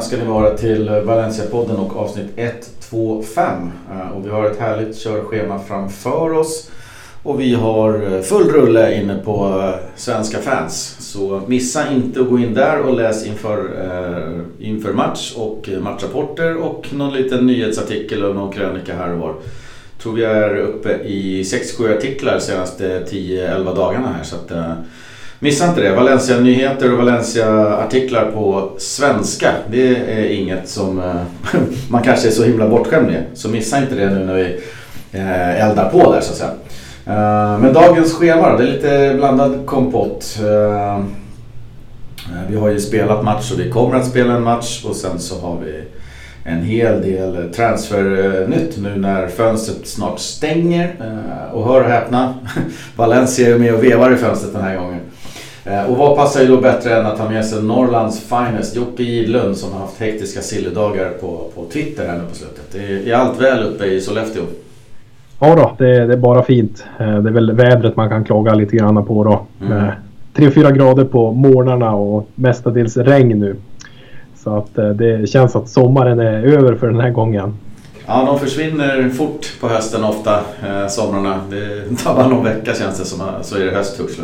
välkomna ska ni vara till Valencia-podden och avsnitt 125. Eh, och vi har ett härligt körschema framför oss. Och vi har eh, full rulle inne på eh, Svenska fans. Så missa inte att gå in där och läs inför, eh, inför match och eh, matchrapporter och någon liten nyhetsartikel och någon krönika här och var. Jag tror vi är uppe i 6-7 artiklar senaste 10-11 dagarna här. Så att, eh, Missa inte det. Valencia-nyheter och Valencia-artiklar på svenska. Det är inget som eh, man kanske är så himla bortskämd med. Så missa inte det nu när vi eh, eldar på där så att säga. Eh, men dagens schema då, det är lite blandad kompott. Vi har ju spelat match och vi kommer att spela en match och sen så har vi en hel del transfernytt nu när fönstret snart stänger. Och hör och häpna, Valencia är med och vevar i fönstret den här gången. Eh, och vad passar ju då bättre än att ha med sig Norrlands finest, Jocke Gidlund som har haft hektiska silledagar på, på Twitter här nu på slutet. Är, är allt väl uppe i Sollefteå? Ja då, det, det, är bara fint. Eh, det är väl vädret man kan klaga lite grann på då. Mm. 3-4 eh, grader på morgnarna och mestadels regn nu. Så att det känns att sommaren är över för den här gången. Ja, de försvinner fort på hösten ofta, somrarna. Det tar bara någon vecka känns det som, så är det höst hux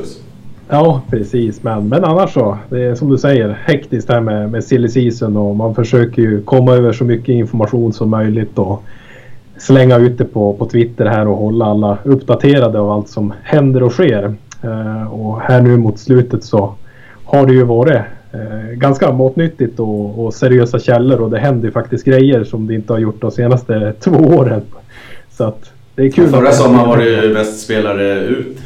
Ja, precis. Men, men annars så. Det är som du säger hektiskt här med, med silly season och man försöker ju komma över så mycket information som möjligt och slänga ut det på, på Twitter här och hålla alla uppdaterade av allt som händer och sker. Uh, och här nu mot slutet så har det ju varit uh, ganska matnyttigt och, och, seriösa källor och det händer ju faktiskt grejer som det inte har gjort de senaste två åren. Så att det är kul. Förra sommaren var det ju bäst spelare ut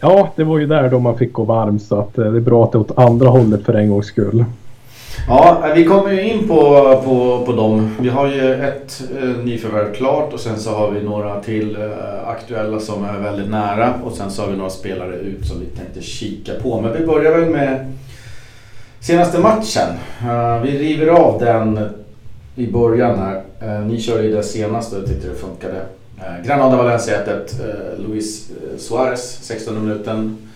Ja, det var ju där då man fick gå varm så att eh, det är bra att det är åt andra hållet för en gångs skull. Ja, eh, vi kommer ju in på, på, på dem. Vi har ju ett eh, nyförvärv klart och sen så har vi några till eh, aktuella som är väldigt nära och sen så har vi några spelare ut som vi tänkte kika på. Men vi börjar väl med senaste matchen. Eh, vi river av den i början här. Eh, ni körde ju det senaste och tyckte det funkade. Eh, Granada-Valencia 1-1. Eh, Luis eh, Suarez 16 minuten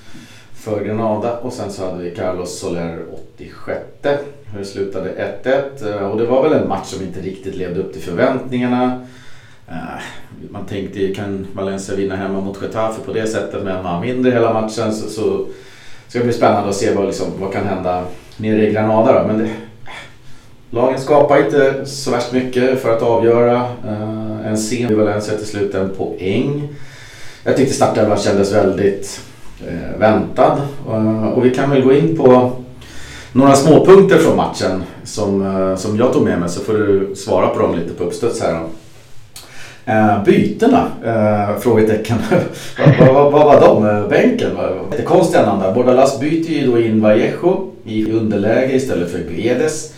för Granada och sen så hade vi Carlos Soler 86. Det slutade 1-1 eh, och det var väl en match som inte riktigt levde upp till förväntningarna. Man tänkte kan Valencia vinna hemma mot Getafe på det sättet med en man mindre hela matchen så, så ska det bli spännande att se vad, liksom, vad kan hända nere i Granada då. Men det, lagen skapar inte så värst mycket för att avgöra en sen i Valencia till slut en poäng. Jag tyckte startelvan kändes väldigt eh, väntad. Och, och vi kan väl gå in på några småpunkter från matchen som, eh, som jag tog med mig så får du svara på dem lite på uppstuds här. Eh, bytena? Eh, frågetecken. vad, vad, vad var de? Eh, bänken? Lite konstiga namn där. Bordalas byter ju då in Vallejo i underläge istället för Guedes.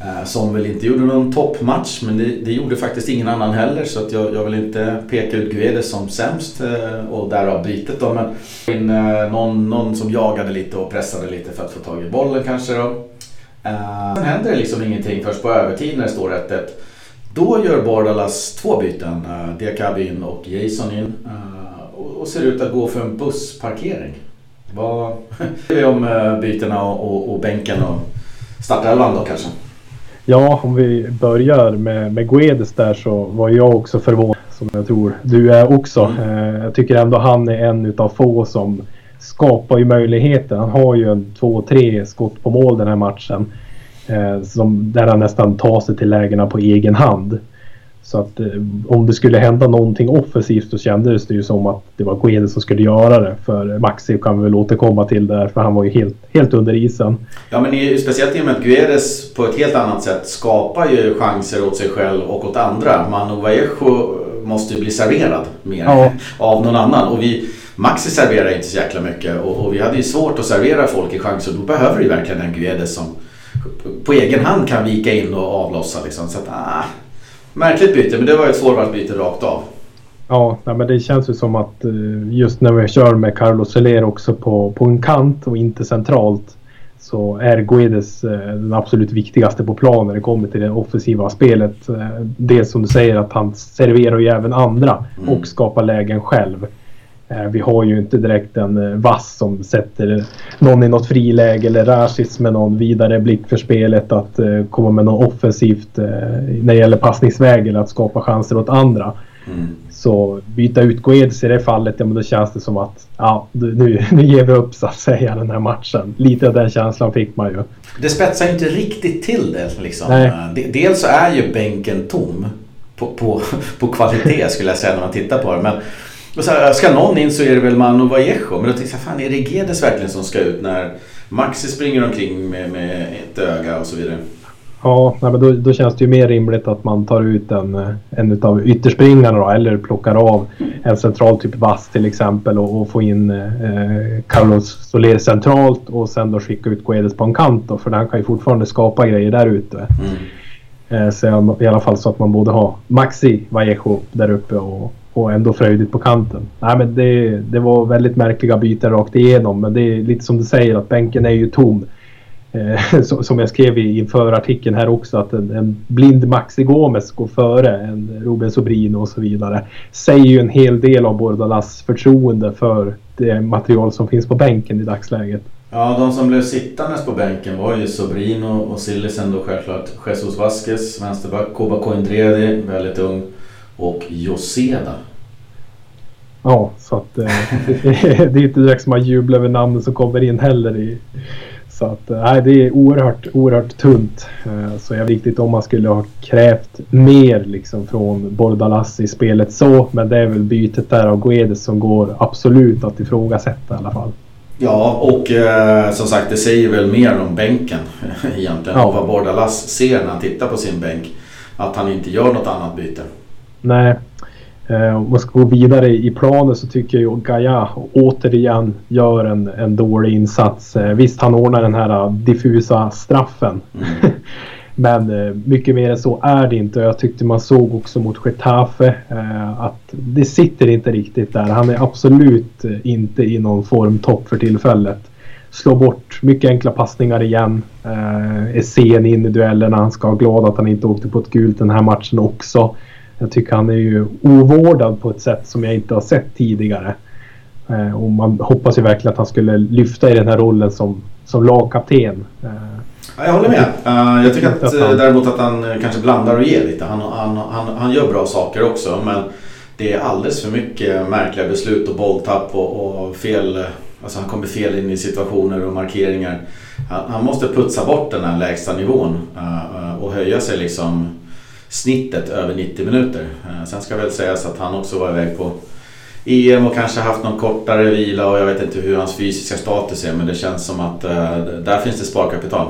Eh, som väl inte gjorde någon toppmatch men det, det, gjorde faktiskt ingen annan heller så att jag, jag vill inte peka ut Guedes som sämst eh, och därav bytet då. Men in, eh, någon, någon som jagade lite och pressade lite för att få tag i bollen kanske då. Sen händer det liksom ingenting först på övertid när det står 1-1. Då gör Bardalas två byten, Diakabi in och Jason in och ser ut att gå för en bussparkering. Vad säger vi om bytena och, och, och bänken och startelvan då kanske? Ja, om vi börjar med, med Guedes där så var jag också förvånad som jag tror du är också. Mm. Eh, jag tycker ändå han är en utav få som skapar ju möjligheter. Han har ju en två, tre skott på mål den här matchen. Eh, som, där han nästan tar sig till lägena på egen hand. Så att eh, om det skulle hända någonting offensivt så kändes det ju som att det var Guedes som skulle göra det. För Maxi kan vi väl återkomma till där för han var ju helt, helt under isen. Ja men i, speciellt i och med att Guedes på ett helt annat sätt skapar ju chanser åt sig själv och åt andra. Manu Vallejo måste ju bli serverad mer ja. av någon annan. Och vi, Maxi serverar inte så jäkla mycket och, och, vi hade ju svårt att servera folk i chanser. Då behöver du verkligen en Guedes som på egen hand kan vika in och avlossa. Liksom. Så att, ah, Märkligt byte, men det var ett forwardbyte rakt av. Ja, men det känns ju som att eh, just när vi kör med Carlos Soler också på, på en kant och inte centralt så är Guedes eh, den absolut viktigaste på plan när det kommer till det offensiva spelet. Eh, det som du säger att han serverar ju även andra mm. och skapar lägen själv. Eh, vi har ju inte direkt en eh, vass som sätter någon i något friläge eller Rashis med någon vidare blick för spelet att eh, komma med något offensivt när det gäller passningsväg eller att skapa chanser åt andra. Mm. Så byta ut Guedes i det fallet, ja men då känns det som att ja, nu, nu ger vi upp så att säga den här matchen. Lite av den känslan fick man ju. Det spetsar ju inte riktigt till det liksom. Nej. Dels så är ju bänken tom på, på, på kvalitet skulle jag säga när man tittar på det. Men och så här, ska någon in så är det väl Manu Vallejo. Men då tänkte jag, fan är det Gedes verkligen som ska ut när Maxi springer omkring med, med ett öga och så vidare? Ja, men då, då, känns det ju mer rimligt att man tar ut en, en av ytterspringarna då, eller plockar av en central typ vass till exempel och, och få in eh, Carlos Soler centralt och sen då skicka ut Guedes på en kant då, för han kan ju fortfarande skapa grejer där ute. Mm. Eh, så i alla fall så att man både har Maxi Vallejo där uppe och och ändå fröjdigt på kanten. Nej, men det, det var väldigt märkliga byten rakt igenom men det är lite som du säger att bänken är ju tom. Eh, som jag skrev i artikeln här också att en, en blind Maxi Gomes går före en Ruben Sobrino och så vidare. Säger ju en hel del av Bordalas förtroende för det material som finns på bänken i dagsläget. Ja, de som blev sittandes på bänken var ju Sobrino och Sillisen då självklart. Jesus Vasquez, vänsterback. Koba Koindredi, väldigt ung och Joseda. Ja, så att eh, det är inte direkt som man jublar över namnen som kommer in heller. I, så att eh, nej, det är oerhört, oerhört tunt. Eh, så jag vet riktigt om man skulle ha krävt mer liksom från Bordalas i spelet så. Men det är väl bytet där av Guedes som går absolut att ifrågasätta i alla fall. Ja, och eh, som sagt det säger väl mer om bänken egentligen. Ja. Vad Bordalas ser när han tittar på sin bänk. Att han inte gör något annat byte. Nej. Eh, om man ska gå vidare i planen så tycker jag Gaia återigen gör en, en dålig insats. Eh, visst, han ordnar den här uh, diffusa straffen. Mm. Men eh, mycket mer än så är det inte. Jag tyckte man såg också mot Getafe eh, att det sitter inte riktigt där. Han är absolut eh, inte i någon formtopp för tillfället. Slår bort mycket enkla passningar igen. Eh, är sen in i duellerna. Han ska ha glad att han inte åkte på ett gult den här matchen också. Jag tycker han är ju ovårdad på ett sätt som jag inte har sett tidigare. Eh, och man hoppas ju verkligen att han skulle lyfta i den här rollen som, som lagkapten. Eh, ja, jag håller med. Jag tycker att, att han... däremot att han kanske blandar och ger lite. Han, han, han, han gör bra saker också men det är alldeles för mycket märkliga beslut och bolltapp och, och fel. Alltså han kommer fel in i situationer och markeringar. Han, han måste putsa bort den här lägsta nivån och höja sig liksom snittet över 90 minuter. Eh, sen ska väl sägas att han också var iväg på EM och kanske haft någon kortare vila och jag vet inte hur hans fysiska status är men det känns som att eh, där finns det sparkapital.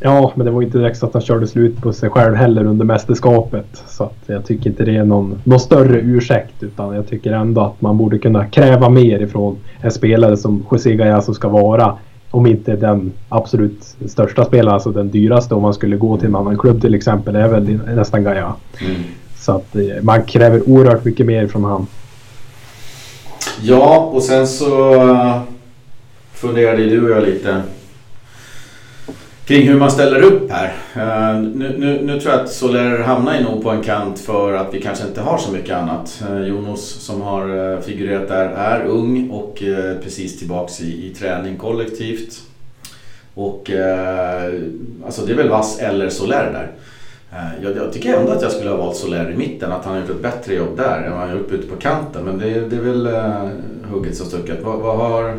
Ja, men det var inte direkt så att han körde slut på sig själv heller under mästerskapet. Så att jag tycker inte det är någon, någon större ursäkt utan jag tycker ändå att man borde kunna kräva mer ifrån en spelare som José Gallas ska vara om inte den absolut största spelaren, alltså den dyraste om man skulle gå till en annan klubb till exempel, det är väl nästan Gaia. Mm. Så att eh, man kräver oerhört mycket mer från han. Ja, och sen så uh, funderade du och jag lite kring hur man ställer upp här. Uh, nu, nu, nu, tror jag att Soler hamnar nog på en kant för att vi kanske inte har så mycket annat. Uh, Jonas som har eh, figurerat där är ung och precis tillbaks i, i träning kollektivt. Och alltså det är väl Vass eller Soler där. Jag, jag, tycker ändå att jag skulle ha valt Soler i mitten, att han har gjort ett bättre jobb där än vad han har gjort ute på kanten. Men det, det är väl hugget som stucket. Vad, vad, har,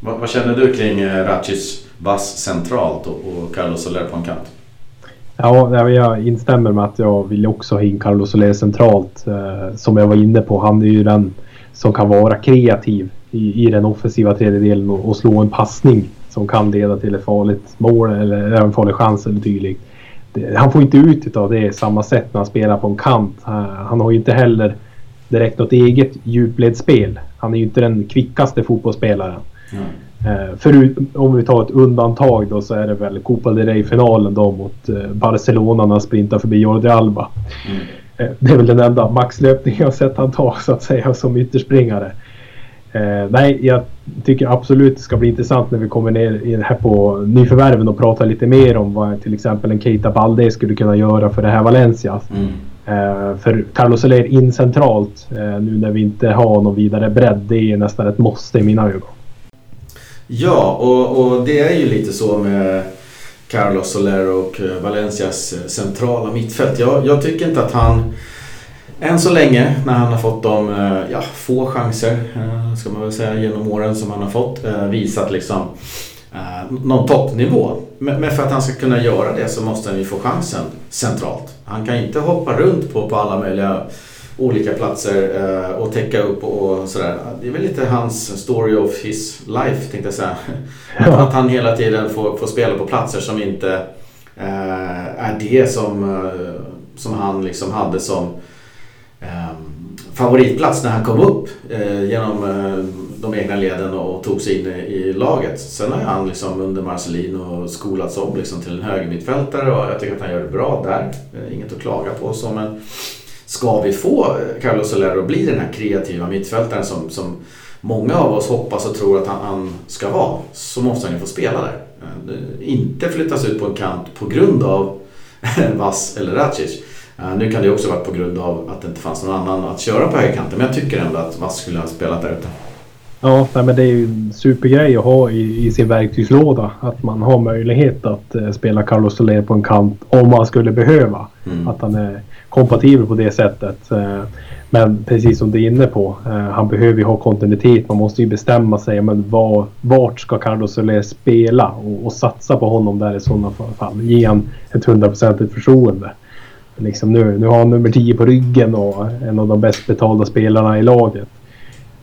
vad, vad känner du kring Ratchis Vass centralt och, och Carlos Soler på en kant. Ja, jag instämmer med att jag vill också ha in Carlos Soler centralt. Eh, som jag var inne på, han är ju den som kan vara kreativ i, i den offensiva tredjedelen och, och slå en passning som kan leda till ett farligt mål eller en farlig chans eller dylikt. Han får inte ut av det samma sätt när han spelar på en kant. Eh, han har ju inte heller direkt något eget djupledsspel. Han är ju inte den kvickaste fotbollsspelaren. Mm. Eh, förut, om vi tar ett undantag då så är det väl Copa del Rey-finalen då mot eh, Barcelona när han sprintar förbi Jordi Alba. Mm. Eh, det är väl den enda maxlöpning jag sett han ta så att säga som ytterspringare. Eh, nej, jag tycker absolut det ska bli intressant när vi kommer ner här på nyförvärven och pratar lite mer om vad till exempel en Keita Balde skulle kunna göra för det här Valencia. Mm. För Carlos Soler in centralt nu när vi inte har någon vidare bredd. Det är nästan ett måste i mina ögon. Ja, och, och det är ju lite så med Carlos Soler och eh, Valencias eh, centrala mittfält. Jag, jag tycker inte att han än så länge när han har fått de eh, ja, få chanser, ska man väl säga, genom åren som han har fått visat liksom någon toppnivå. Men för att han ska kunna göra det så måste han ju få chansen centralt. Han kan inte hoppa runt på, på alla möjliga olika platser eh, och täcka upp och sådär. Det är väl lite hans story of his life tänkte jag säga. Ja. Att han hela tiden får, får spela på platser som inte eh, är det som, eh, som han liksom hade som eh, favoritplats när han kom upp eh, genom eh, de egna leden och tog sig in i laget. Sen har han liksom under Marcelino skolats om liksom till en högermittfältare och jag tycker att han gör det bra där. Inget att klaga på så men ska vi få Carlos Soler att bli den här kreativa mittfältaren som, som många av oss hoppas och tror att han, han ska vara så måste han ju få spela där. Inte flyttas ut på en kant på grund av Vass eller Racic. Nu kan det också vara på grund av att det inte fanns någon annan att köra på högerkanten men jag tycker ändå att Vass skulle ha spelat där ute. Ja, nej, men det är ju en supergrej att ha i, i sin verktygslåda. Att man har möjlighet att eh, spela Carlos Soler på en kant om man skulle behöva. Mm. Att han är kompatibel på det sättet. Eh, men precis som du är inne på, eh, han behöver ju ha kontinuitet. Man måste ju bestämma sig. Men var, vart ska Carlos Soler spela? Och, och satsa på honom där i sådana fall. Ge han ett hundraprocentigt förtroende. Liksom nu, nu har han nummer 10 på ryggen och en av de bäst betalda spelarna i laget.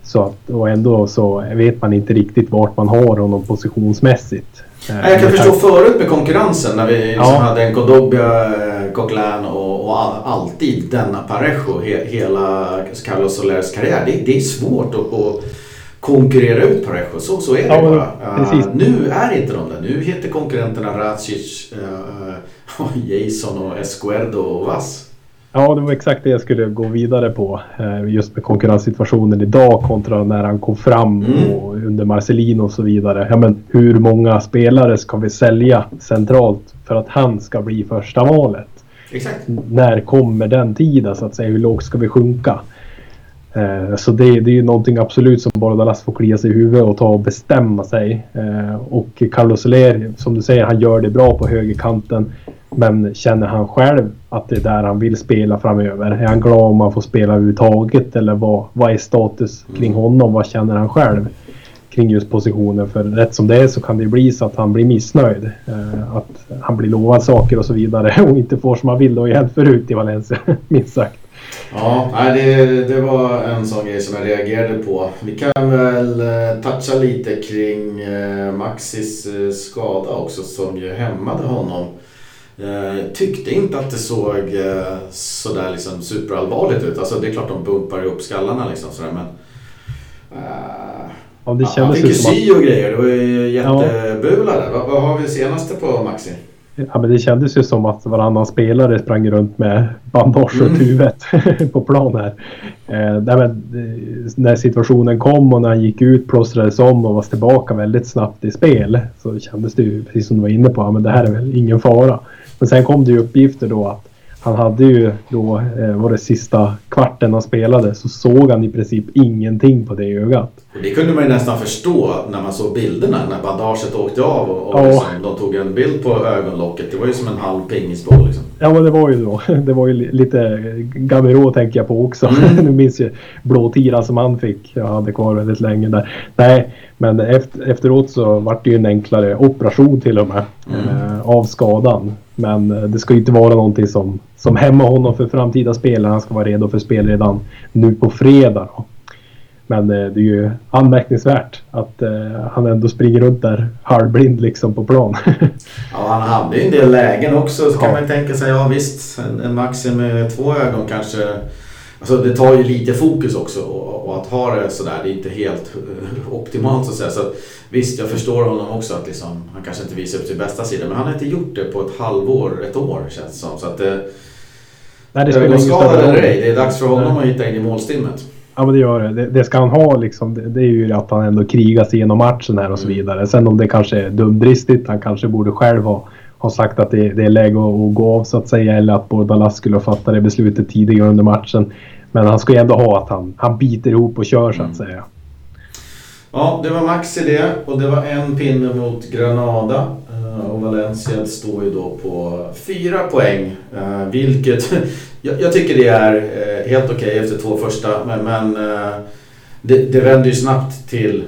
Så att, och ändå så vet man inte riktigt vart man har honom positionsmässigt. Nej, jag kan förstå förut med konkurrensen när vi liksom ja. hade en Kodobia, eh, Coquelin och, och all, alltid denna Parejo he, hela Carlos Soleres karriär. Det, det är svårt att, att konkurrera ut Parejo, så, så är det ja, bara. Uh, nu är inte de där. Nu heter konkurrenterna Racic, uh, Jason och Escuerdo och Vass. Ja, det var exakt det jag skulle gå vidare på. Eh, just med konkurrenssituationen idag kontra när han kom fram mm. och under Marcelino och så vidare. Ja, men hur många spelare ska vi sälja centralt för att han ska bli första valet? Exakt. När kommer den tiden så att säga? Hur lågt ska vi sjunka? Eh, så det, det är ju någonting absolut som Bordalas får klia sig i huvudet och ta och bestämma sig. Eh, och Carlos Soler, som du säger, han gör det bra på högerkanten. Men känner han själv att det är där han vill spela framöver? Är han glad om han får spela överhuvudtaget? Eller vad, vad är status kring mm. honom? Vad känner han själv kring just positionen? För rätt som det är så kan det bli så att han blir missnöjd. Eh, att han blir lovad saker och så vidare och inte får som han vill. Det har ju hänt förut i Valencia, minst sagt. Ja, det, det var en sån grej som jag reagerade på. Vi kan väl eh, toucha lite kring eh, Maxis skada också som ju hämmade honom. Eh, tyckte inte att det såg eh, sådär liksom superallvarligt ut. Alltså det är klart de bumpar upp skallarna liksom sådär men... Eh, ja, det kändes han fick ju sy och grejer. Det var ju jättebula där. Vad, vad har vi senaste på Maxi? Ja, men det kändes ju som att varannan spelare sprang runt med bandage runt mm. huvudet på plan här. Eh, men, när situationen kom och när han gick ut, plåstrades om och var tillbaka väldigt snabbt i spel så kändes det ju, precis som du var inne på, ja, men det här är väl ingen fara. Men sen kom det ju uppgifter då att han hade ju då, eh, var det sista kvarten han spelade, så såg han i princip ingenting på det ögat. Det kunde man ju nästan förstå när man såg bilderna, när bandaget åkte av och, och ja. liksom, de tog en bild på ögonlocket. Det var ju som en halv pingisboll liksom. Ja men det var ju då. Det var ju lite Gamero tänker jag på också. Mm. nu minns jag blåtiran som han fick. Jag hade kvar väldigt länge där. Nej, men efter, efteråt så vart det ju en enklare operation till och med mm. eh, av skadan. Men eh, det ska ju inte vara någonting som, som hämmar honom för framtida spel. Han ska vara redo för spel redan nu på fredag. Då. Men eh, det är ju anmärkningsvärt att eh, han ändå springer runt där halvblind liksom på plan. ja, han hade ju en del lägen också. Så kan man ju tänka sig, ja visst, en, en Maxim med två ögon kanske Alltså det tar ju lite fokus också och, och, att ha det sådär, det är inte helt uh, optimalt så att säga. Så att, visst, jag förstår honom också att liksom, han kanske inte visar upp sin bästa sida. Men han har inte gjort det på ett halvår, ett år känns det som. Så att, uh, Nej, det spelar skadad eller ej, det är dags för honom Nej. att hitta in i målstimmet. Ja men det gör det. det. det. ska han ha liksom. Det, det, är ju att han ändå krigar sig igenom matchen här och så mm. vidare. Sen om det kanske är dumdristigt, han kanske borde själv ha, har sagt att det, det är läge att, gå av så att säga eller att Bordalas skulle ha fattat det beslutet tidigare under matchen. Men han ska ju ändå ha att han, han biter ihop och kör så att mm. säga. Ja, det var Max i det och det var en pinne mot Granada. Eh, och Valencia står ju då på fyra poäng. Eh, vilket jag, jag tycker det är eh, helt okej okay efter två första. Men, men det, det vänder ju snabbt till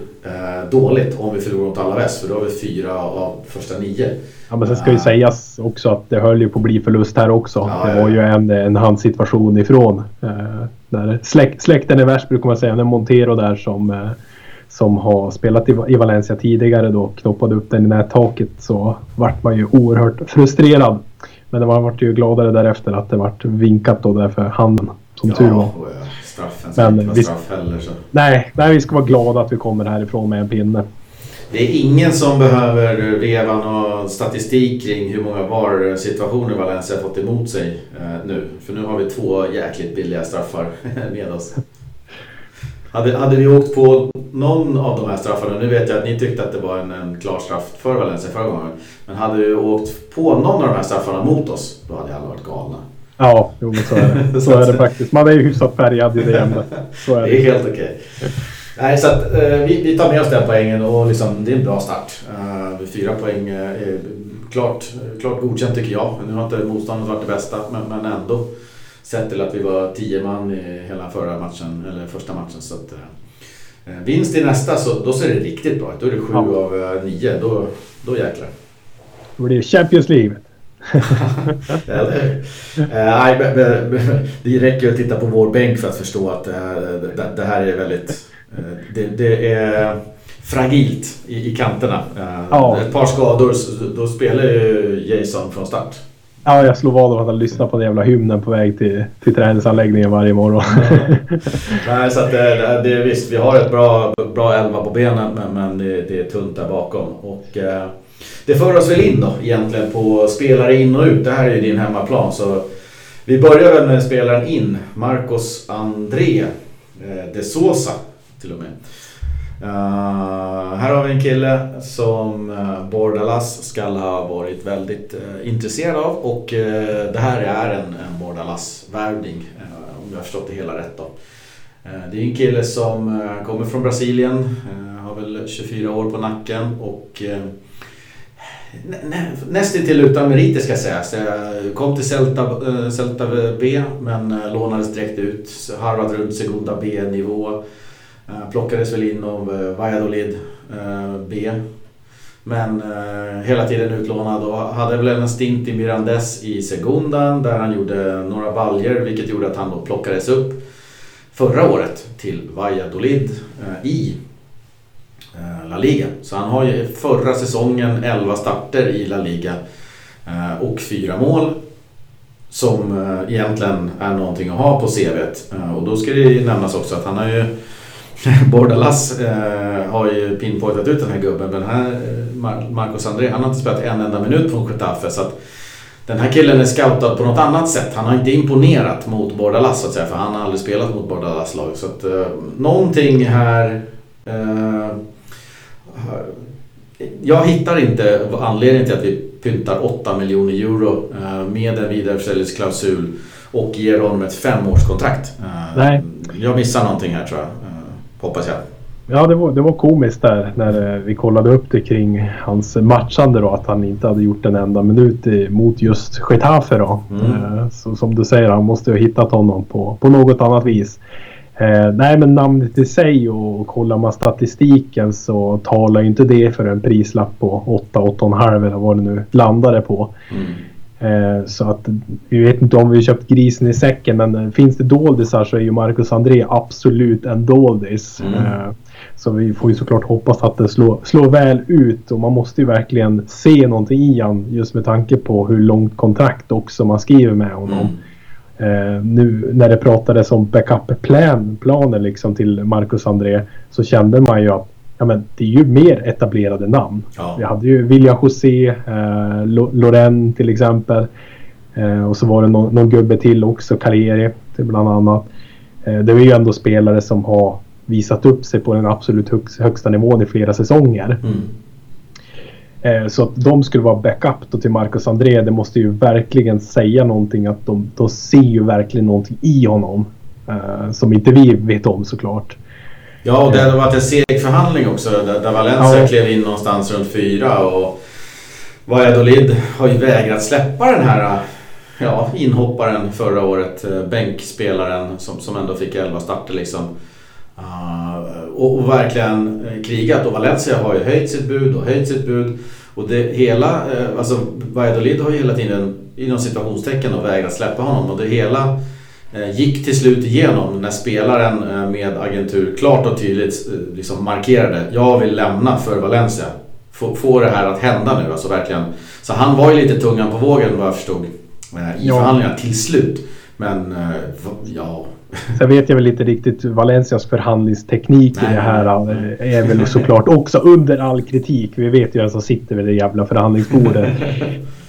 dåligt om vi förlorar mot Alaves. För då har vi fyra av första nio. Ja, men sen ska ju sägas också att det höll ju på att bli förlust här också. Ja, det var ju en, en handsituation ifrån. Eh, där släk, släkten är värst brukar man säga. Det är Montero där som, eh, som har spelat i, i Valencia tidigare då knoppade upp den i nättaket så vart man ju oerhört frustrerad. Men man vart ju gladare därefter att det vart vinkat då därför handen. Som ja, tur var. Straffen ska inte vara straff heller. Så. Nej, nej, vi ska vara glada att vi kommer härifrån med en pinne. Det är ingen som behöver reva någon statistik kring hur många VAR-situationer Valencia fått emot sig eh, nu. För nu har vi två jäkligt billiga straffar med oss. Hade, hade vi åkt på någon av de här straffarna, nu vet jag att ni tyckte att det var en, en klar straff för Valencia förra gången. Men hade vi åkt på någon av de här straffarna mot oss, då hade alla varit galna. Ja, jo, men så är det. Så är det faktiskt. Man är ju hyfsat färgad i det ämnet. Så är det. det är helt okej. Okay. Nej, så att, eh, vi, vi, tar med oss den poängen och liksom, det är en bra start. Uh, fyra poäng är klart, klart godkänt tycker jag. Nu har inte motståndet varit det bästa, men, men ändå. Sett till att vi var tio man i hela förra matchen, eller första matchen. Så att, uh, vinst i nästa, så då ser det riktigt bra ut. Då är det sju ja. av nio. Då, då jäklar. Då blir det Champions League. Eller hur? det räcker ju att titta på vår bänk för att förstå att det, det här är väldigt Eh, det, det är fragilt i, i kanterna. Eh, ja. Ett par skador, då spelar ju Jason från start. Ja, jag slår vad om att han lyssnar på den jävla hymnen på väg till, till träningsanläggningen varje morgon. Nej, så att det, det, visst, vi har ett bra, bra elva på benen men, men det, det, är tunt där bakom. Och, eh, det för oss väl in då egentligen på spelare in och ut. Det här är ju din hemmaplan så vi börjar väl med spelaren in. Marcos André eh, de Sosa till och med. Uh, här har vi en kille som uh, Bordalas ska ha varit väldigt uh, intresserad av och uh, det här är en, en Bordalas-värvning om jag har förstått det hela rätt. Då. det är en kille som kommer från Brasilien, har väl 24 år på nacken och nä, nästintill utan meriter ska sägas. Kom till Celta, eh, Celta B men eh, lånades direkt ut, harvat runt Segunda B-nivå. Eh, plockades väl in av Valladolid B. Men hela tiden utlånad och hade väl en stint i Mirandes i Segundan där han gjorde några baljer vilket gjorde att han då plockades upp förra året till Valladolid i Eh, La Liga. Så han har ju förra säsongen 11 starter i La Liga eh, och fyra mål som eh, egentligen är någonting att ha på CVt. Och då ska det nämnas också att han har ju Bordalas har ju pinpointat ut den här gubben men här, Marcos André, han har inte spelat en enda minut från Getafe så att den här killen är scoutad på något annat sätt. Han har inte imponerat mot Bordalas så att säga för han har aldrig spelat mot Bordalas lag. Så att eh, någonting här eh, jag hittar inte anledningen till att vi pyntar 8 miljoner euro eh, med en vidareförsäljningsklausul och ger honom ett femårskontrakt. Eh, Nej. Jag missar någonting här tror jag. Hoppas jag. Ja, det var, det var komiskt där när eh, vi kollade upp det kring hans matchande då. Att han inte hade gjort en enda minut mot just Getafe då. Mm. Eh, så som du säger, han måste ha hittat honom på, på något annat vis. Eh, nej, men namnet i sig och, och kollar man statistiken så talar inte det för en prislapp på 8, 8,5 eller vad det nu landade på. Mm. Eh, så att vi vet inte om vi köpt grisen i säcken men eh, finns det doldisar så är ju Marcus André absolut en doldis. Mm. Eh, så vi får ju såklart hoppas att det slår, slår väl ut och man måste ju verkligen se någonting i han just med tanke på hur långt kontrakt också man skriver med honom. Mm. Uh, nu när det pratades om backup-planer liksom till Marcus André så kände man ju att ja, men det är ju mer etablerade namn. Ja. Vi hade ju William José, eh, Loren till exempel. Eh, och så var det någon, någon gubbe till också, Carriere bland annat. Eh, det är ju ändå spelare som har visat upp sig på den absolut högsta nivån i flera säsonger. Mm. Eh, så att de skulle vara backup då till Marcus André, det måste ju verkligen säga någonting att de, de ser ju verkligen någonting i honom. Eh, som inte vi vet om såklart. Ja, och det har varit en seg förhandling också där, där Valencia ja. klev in någonstans runt fyra och Valladolid har ju vägrat släppa den här ja, inhopparen förra året, eh, bänkspelaren som, som ändå fick 11 starter liksom. Uh, och, och, verkligen eh, krigat och Valencia har ju höjt sitt bud och höjt sitt bud. Och det hela, uh, alltså Valladolid har ju hela tiden inom situationstecken och vägrat släppa honom och det hela gick till slut igenom när spelaren med agentur klart och tydligt liksom markerade jag vill lämna för Valencia. Få, få det här att hända nu, alltså verkligen. Så han var ju lite tungan på vågen vad jag förstod i ja. förhandlingarna till slut. Men ja, Sen vet jag väl inte riktigt Valencias förhandlingsteknik i det här eh, är väl såklart också under all kritik. Vi vet ju vem som sitter vid det jävla förhandlingsbordet.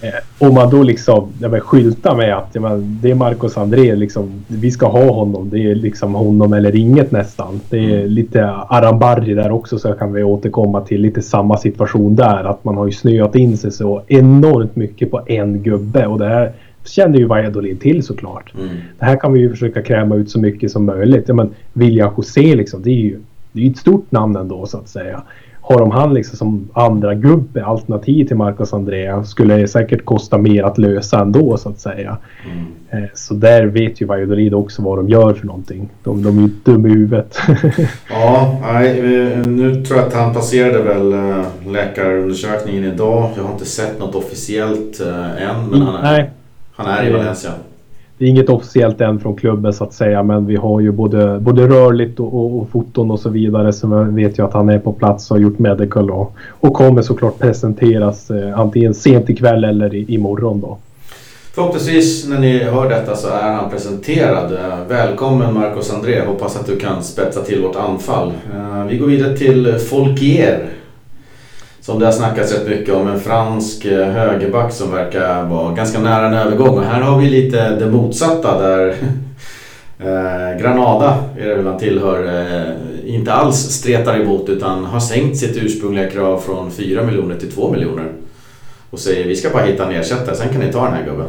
Eh, om man då liksom ja, skyltar med att ja, det är Marcos André, liksom, vi ska ha honom. Det är liksom honom eller inget nästan. Det är mm. lite Arambarri där också så kan vi återkomma till lite samma situation där. Att man har ju snöat in sig så enormt mycket på en gubbe och det här kände ju Valladolid till såklart. Mm. Det här kan vi ju försöka kräma ut så mycket som möjligt. Ja, men William José liksom, det är ju det är ett stort namn ändå så att säga. Har de han liksom som andra gubbe, alternativ till Marcos Andrea, skulle det säkert kosta mer att lösa ändå så att säga. Mm. Eh, så där vet ju Valladolid också vad de gör för någonting. De, de är ju dumma i huvudet. ja, nej, nu tror jag att han passerade väl eh, läkarundersökningen idag. Jag har inte sett något officiellt än. Men han är, nej. Han är i Valencia. Det är inget officiellt än från klubben så att säga men vi har ju både, både rörligt och, och, och foton och så vidare så vi vet ju att han är på plats och har gjort medical och, och kommer såklart presenteras eh, antingen sent ikväll eller i, imorgon då. Förhoppningsvis när ni hör detta så är han presenterad. Eh, välkommen Marcos André, hoppas att du kan spetsa till vårt anfall. Eh, vi går vidare till Folkier som det har snackats rätt mycket om, en fransk eh, högerback som verkar vara ganska nära en övergång. Och här har vi lite det motsatta där eh, Granada, är det väl han tillhör, eh, inte alls stretar emot utan har sänkt sitt ursprungliga krav från 4 miljoner till 2 miljoner. Och säger vi ska bara hitta en ersättare, sen kan ni ta den här gubben.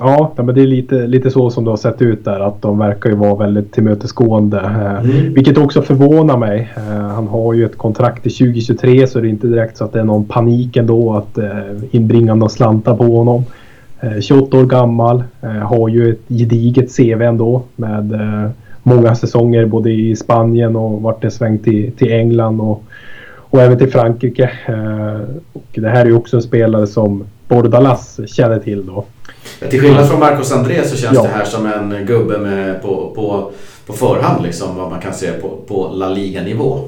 Ja, men det är lite, lite så som det har sett ut där. Att de verkar ju vara väldigt tillmötesgående. Eh, mm. Vilket också förvånar mig. Eh, han har ju ett kontrakt till 2023 så det är inte direkt så att det är någon panik ändå att eh, inbringa några slantar på honom. 28 år gammal, har ju ett gediget CV ändå med många säsonger både i Spanien och vart det svängt till, till England och, och även till Frankrike. Och det här är ju också en spelare som Bordalas känner till då. Till skillnad från Marcos André så känns ja. det här som en gubbe med på, på, på förhand liksom vad man kan se på, på La Liga-nivå.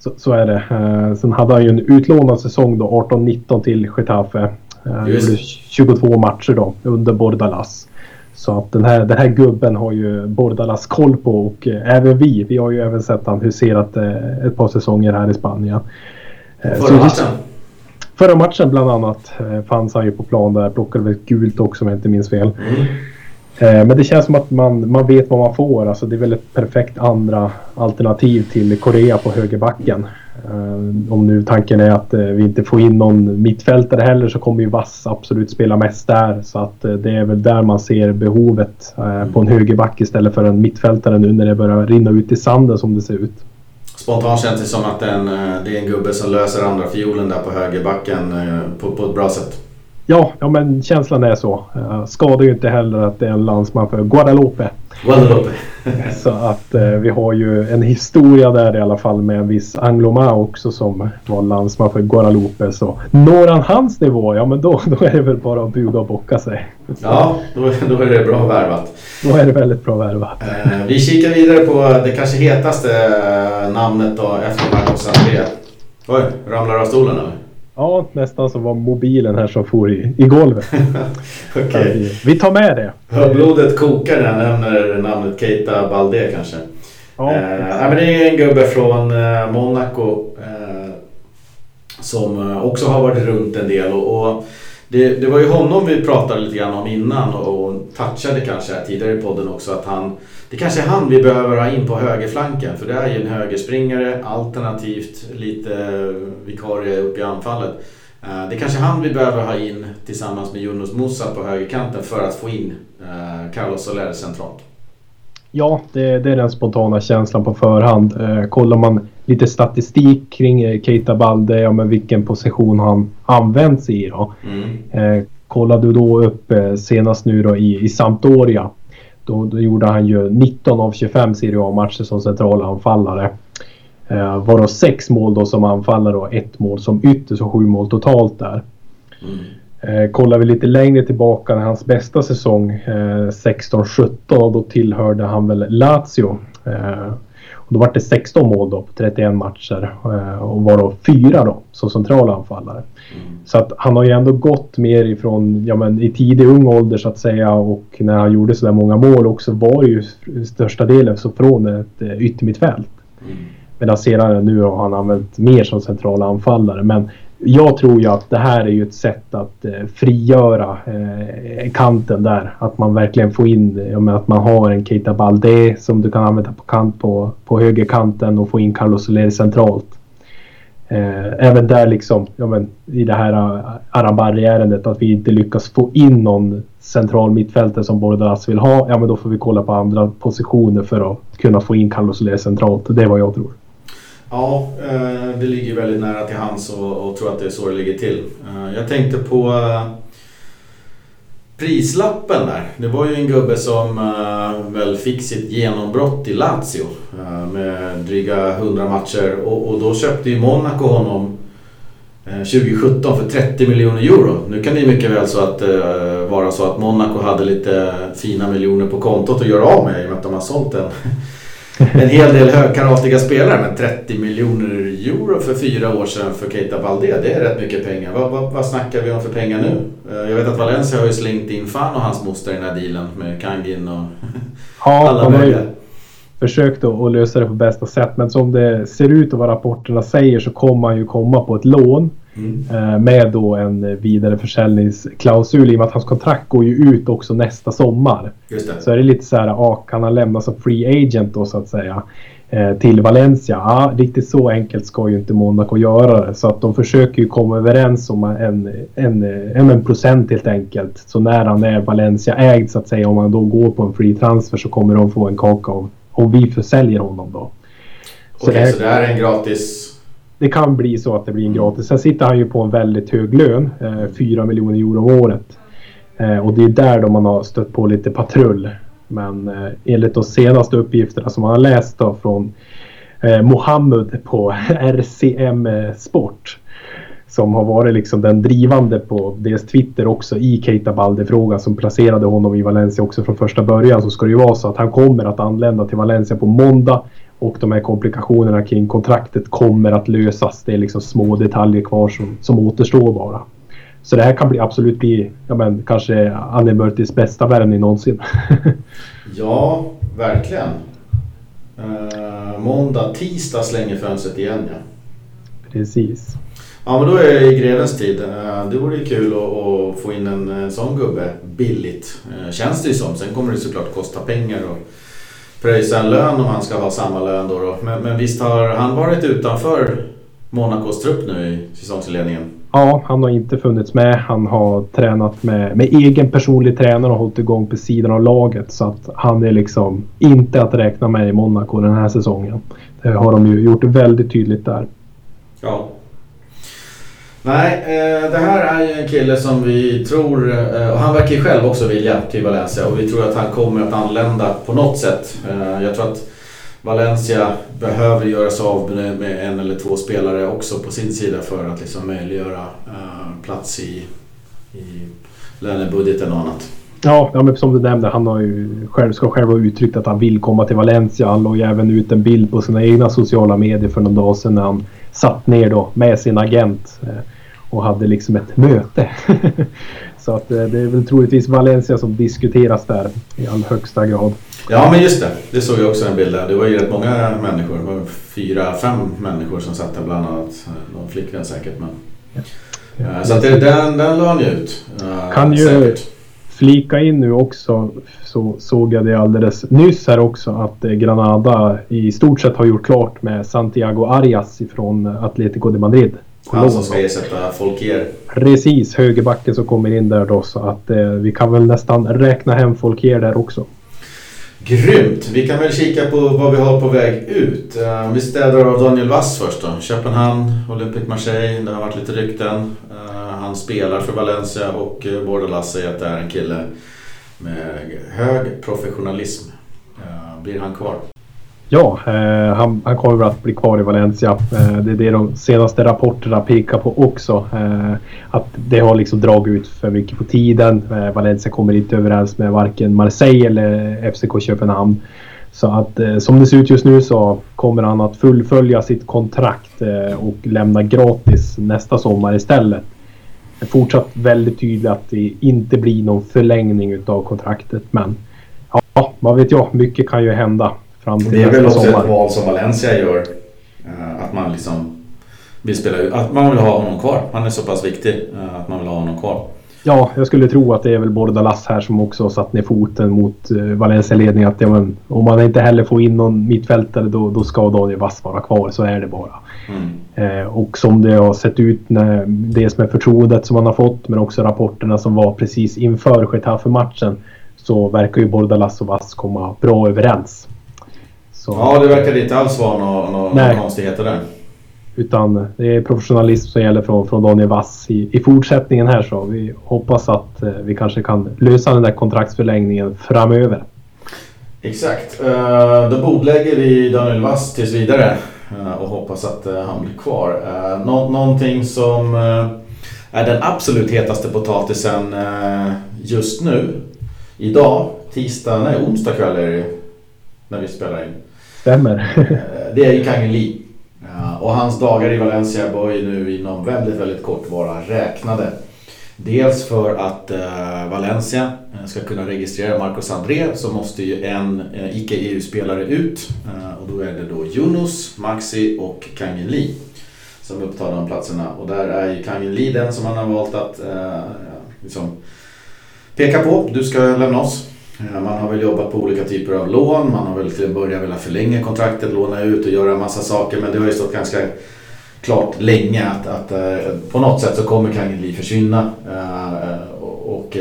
Så, så, är det. Uh, sen hade han ju en utlånad säsong då 18-19 till Getafe. Uh, 22 matcher då under Bordalas. Så att den här, den här gubben har ju Bordalas koll på och uh, även vi. Vi har ju även sett han huserat ett par säsonger här i Spanien. Förra matchen? Förra matchen bland annat eh, fanns han ju på plan där. Plockade väl gult också om jag inte minns fel. Mm. Eh, men det känns som att man, man vet vad man får. Alltså det är väl ett perfekt andra alternativ till Korea på högerbacken. Eh, om nu tanken är att vi inte får in någon mittfältare heller så kommer ju Vass absolut spela mest där. Så att det är väl där man ser behovet på en högerback istället för en mittfältare nu när det börjar rinna ut i sanden som det ser ut. Spontant känns det som att den, eh, det är en gubbe som löser andra fiolen där på högerbacken eh, på, på ett bra sätt. Ja, ja, men känslan är så. Uh, skadar ju inte heller att det är en landsman för Guadalupe. Guadalupe. så att uh, vi har ju en historia där i alla fall med en viss Angloma också som var landsman för Guadalupe. Så når han hans nivå, ja men då, då är det väl bara att buga och bocka sig. Ja, då, då är det bra värvat. Då är det väldigt bra värvat. Uh, vi kikar vidare på det kanske hetaste namnet då efter Marcos André. Oj, ramlar av stolen eller? Ja, nästan som var mobilen här som for i, i golvet. okay. vi, vi, tar med det. Blodet kokar när jag nämner namnet Keita Balde kanske. Ja, eh, men det är en gubbe från eh, Monaco eh, som eh, också har varit runt en del. Och, och det, det, var ju honom vi pratade lite grann om innan och, och touchade kanske tidigare i podden också att han det kanske är han vi behöver ha in på högerflanken för det är ju en högerspringare alternativt lite vikarie upp i anfallet. Eh, det är kanske han vi behöver ha in tillsammans med Jonas Musa på högerkanten för att få in eh, Carlos Soler centralt. Ja, det, det, är den spontana känslan på förhand. Eh, kollar man lite statistik kring eh, Keita Balde, ja, men vilken position han används i då. Mm. Eh, kollar du då upp eh, senast nu då i, i Sampdoria. Då, då, gjorde han ju 19 av 25 Serie A-matcher som central anfallare. Eh, varav 6 mål då som anfallare och ett mål som ytter, så sju mål totalt där. Mm. Eh, kollar vi lite längre tillbaka, hans bästa säsong eh, 16-17, då tillhörde han väl Lazio. Eh, då var det 16 mål då på 31 matcher eh, och varav fyra då som central anfallare. Mm. Så att han har ju ändå gått mer ifrån, ja men i tidig ung ålder så att säga och när han gjorde sådär många mål också var ju största delen så från ett eh, yttermittfält. Mm. Medan senare nu har han använt mer som central anfallare. Men jag tror ju att det här är ju ett sätt att eh, frigöra eh, kanten där. Att man verkligen får in, jag menar att man har en Keita Balde som du kan använda på kant på, på högerkanten och få in Carlos Soler centralt. Eh, även där liksom, ja, men, i det här eh, uh, Arabarri-ärendet att vi inte lyckas få in någon central mittfältare som Bordalas vill ha. Ja men då får vi kolla på andra positioner för att kunna få in Carlos Soler centralt. Det är vad jag tror. Ja, eh, det ligger väldigt nära till hands och, och tror att det är så det ligger till. Eh, jag tänkte på eh, prislappen där. Det var ju en gubbe som väl fick sitt genombrott i Lazio med dryga 100 matcher och, och då köpte ju Monaco honom 2017 för 30 miljoner euro. Nu kan det ju mycket väl så att, vara så att Monaco hade lite fina miljoner på kontot att göra av med i och med att de har sålt en en hel del högkaratiga spelare. Men 30 miljoner euro för fyra år sedan för Keita Balde, det är rätt mycket pengar. Vad, vad, vad snackar vi om för pengar nu? Eh, jag vet att Valencia har ju slängt in fan och hans moster i den här dealen med Kangin och ja, alla möjliga. Försökt att lösa det på bästa sätt men som det ser ut och vad rapporterna säger så kommer han ju komma på ett lån. Mm. Med då en vidareförsäljningsklausul i och med att hans kontrakt går ju ut också nästa sommar. Så är det lite så här, ja, kan han lämna som free agent då så att säga eh, till Valencia? Ja, riktigt så enkelt ska ju inte Monaco göra det. Så att de försöker ju komma överens om en, en, en, en procent helt enkelt. Så när han är Valencia-ägd så att säga, om han då går på en free transfer så kommer de få en kaka om, om vi försäljer honom då. Okej, okay, så det här är en gratis det kan bli så att det blir en gratis. Sen sitter han ju på en väldigt hög lön, eh, 4 miljoner euro om året. Eh, och det är där då man har stött på lite patrull. Men eh, enligt de senaste uppgifterna som man har läst då från eh, Mohammed på RCM Sport. Som har varit liksom den drivande på deras Twitter också i Keita Balde-frågan som placerade honom i Valencia också från första början. Så ska det ju vara så att han kommer att anlända till Valencia på måndag och de här komplikationerna kring kontraktet kommer att lösas. Det är liksom små detaljer kvar som, som återstår bara. Så det här kan bli, absolut bli ja, men, kanske Anne Mörtis bästa värvning någonsin. ja, verkligen. Uh, måndag, tisdag slänger fönstret igen ja. Precis. Ja men då är det i grevens tid. Uh, det vore ju kul att, få in en, sån gubbe billigt. Uh, känns det ju som. Sen kommer det såklart kosta pengar. Och, pröjsa en lön om han ska ha samma lön då. då. Men, men visst har han varit utanför Monacos trupp nu i säsongsinledningen? Ja, han har inte funnits med. Han har tränat med, med egen personlig tränare och hållit igång på sidan av laget. Så att han är liksom inte att räkna med i Monaco den här säsongen. Det har de ju gjort väldigt tydligt där. Ja, Nej, eh, det här är ju en kille som vi tror, eh, och han verkar ju själv också vilja till Valencia och vi tror att han kommer att anlända på något sätt. Eh, jag tror att Valencia behöver göra sig av med en eller två spelare också på sin sida för att liksom möjliggöra eh, plats i, i lönebudgeten och annat. Ja, ja men som du nämnde, han har ju själv, ska själv ha uttryckt att han vill komma till Valencia. Han la ju även ut en bild på sina egna sociala medier för någon dag sedan när han satt ner då med sin agent eh, och hade liksom ett möte. Så att eh, det är väl troligtvis Valencia som diskuteras där i all högsta grad. Ja men just det, det såg jag också en bild där. Det var ju rätt många människor. Det var fyra, fem människor som satt där bland annat. Eh, någon flickvän säkert. Men... Ja. Ja, så att det, den, den la han ju ut. Kan ju säkert. flika in nu också så såg jag det alldeles nyss här också att Granada i stort sett har gjort klart med Santiago Arias ifrån Atletico de Madrid. Han som ska ersätta Folkier. Precis, högerbacken som kommer in där då. Så att eh, vi kan väl nästan räkna hem Folkier där också. Grymt! Vi kan väl kika på vad vi har på väg ut. Uh, vi städar av Daniel Wass först då. Köpenhamn, Olympic Marseille, det har varit lite rykten. Uh, han spelar för Valencia och uh, Bordalas säger att det är en kille med hög professionalism. Blir han kvar? Ja, eh, han, han kommer att bli kvar i Valencia. Eh, det är det de senaste rapporterna pekar på också. Eh, att det har liksom dragit ut för mycket på tiden. Eh, Valencia kommer inte överens med varken Marseille eller FCK Köpenhamn. Så att eh, som det ser ut just nu så kommer han att fullfölja sitt kontrakt eh, och lämna gratis nästa sommar istället. Det är fortsatt väldigt tydligt att det inte blir någon förlängning utav kontraktet men ja, vad vet jag, mycket kan ju hända fram till Det är väl också sommar. ett val som Valencia gör. Uh, att man liksom vill spela att man vill ha honom kvar. Han är så pass viktig uh, att man vill ha honom kvar. Ja, jag skulle tro att det är väl Bordalas här som också satt ner foten mot uh, Valencia-ledning. Att ja, men, om man inte heller får in någon mittfältare då, då ska Daniel Wass vara kvar. Så är det bara. Mm. och som det har sett ut, när, dels med förtroendet som man har fått men också rapporterna som var precis inför Getafe-matchen så verkar ju Bordalas och Vass komma bra överens. Så, ja, det verkar inte alls vara några nå, nå konstigheter där. Utan det är professionalism som gäller från, från Daniel Wass i, i fortsättningen här så vi hoppas att eh, vi kanske kan lösa den där kontraktsförlängningen framöver. Exakt. Uh, då bordlägger vi Daniel Wass tills vidare uh, och hoppas att uh, han blir kvar. Nå någonting som är den absolut hetaste potatisen just nu. Idag, tisdag, nej onsdag kväll är det när vi spelar in. Stämmer. Eh, det är ju Kang eh, Och hans dagar i Valencia bör ju nu inom väldigt, väldigt kort vara räknade. Dels för att eh, Valencia ska kunna registrera Marcos André så måste ju en icke-EU-spelare ut. Och då är det då Yunus, Maxi och Kang Lee som upptar de platserna. Och där är ju Kang Lee den som han har valt att liksom peka på. Du ska lämna oss. Eh, man har väl jobbat på olika typer av lån. Man har väl till en början velat förlänga kontraktet, låna ut och göra en massa saker. Men det har ju stått ganska klart länge att, att eh, på något sätt så kommer Kangeli försvinna. Eh, och,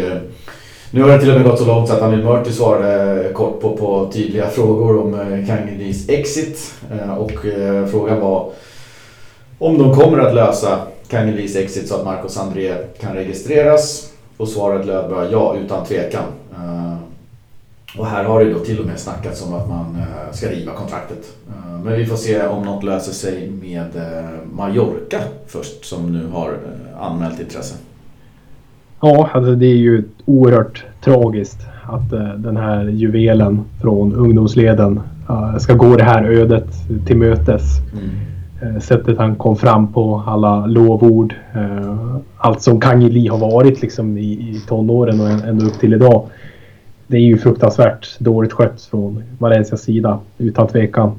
nu har det till och med gått så långt så att Anil Murti svarade kort på, på tydliga frågor om Kangelis exit. Och frågan var om de kommer att lösa Kangelis exit så att Marcos André kan registreras. Och svaret löd bara ja, utan tvekan. Och här har det då till och med snackats om att man eh, ska riva kontraktet. Eh, men vi får se om något löser sig med eh, Mallorca först som nu har anmält intresse. Ja, alltså det är ju oerhört tragiskt att den här juvelen från ungdomsleden ska gå det här ödet till mötes. Mm. Sättet han kom fram på, alla lovord. Allt som Kang Li har varit liksom i tonåren och ända upp till idag det är ju fruktansvärt dåligt skött från Valencias sida utan tvekan.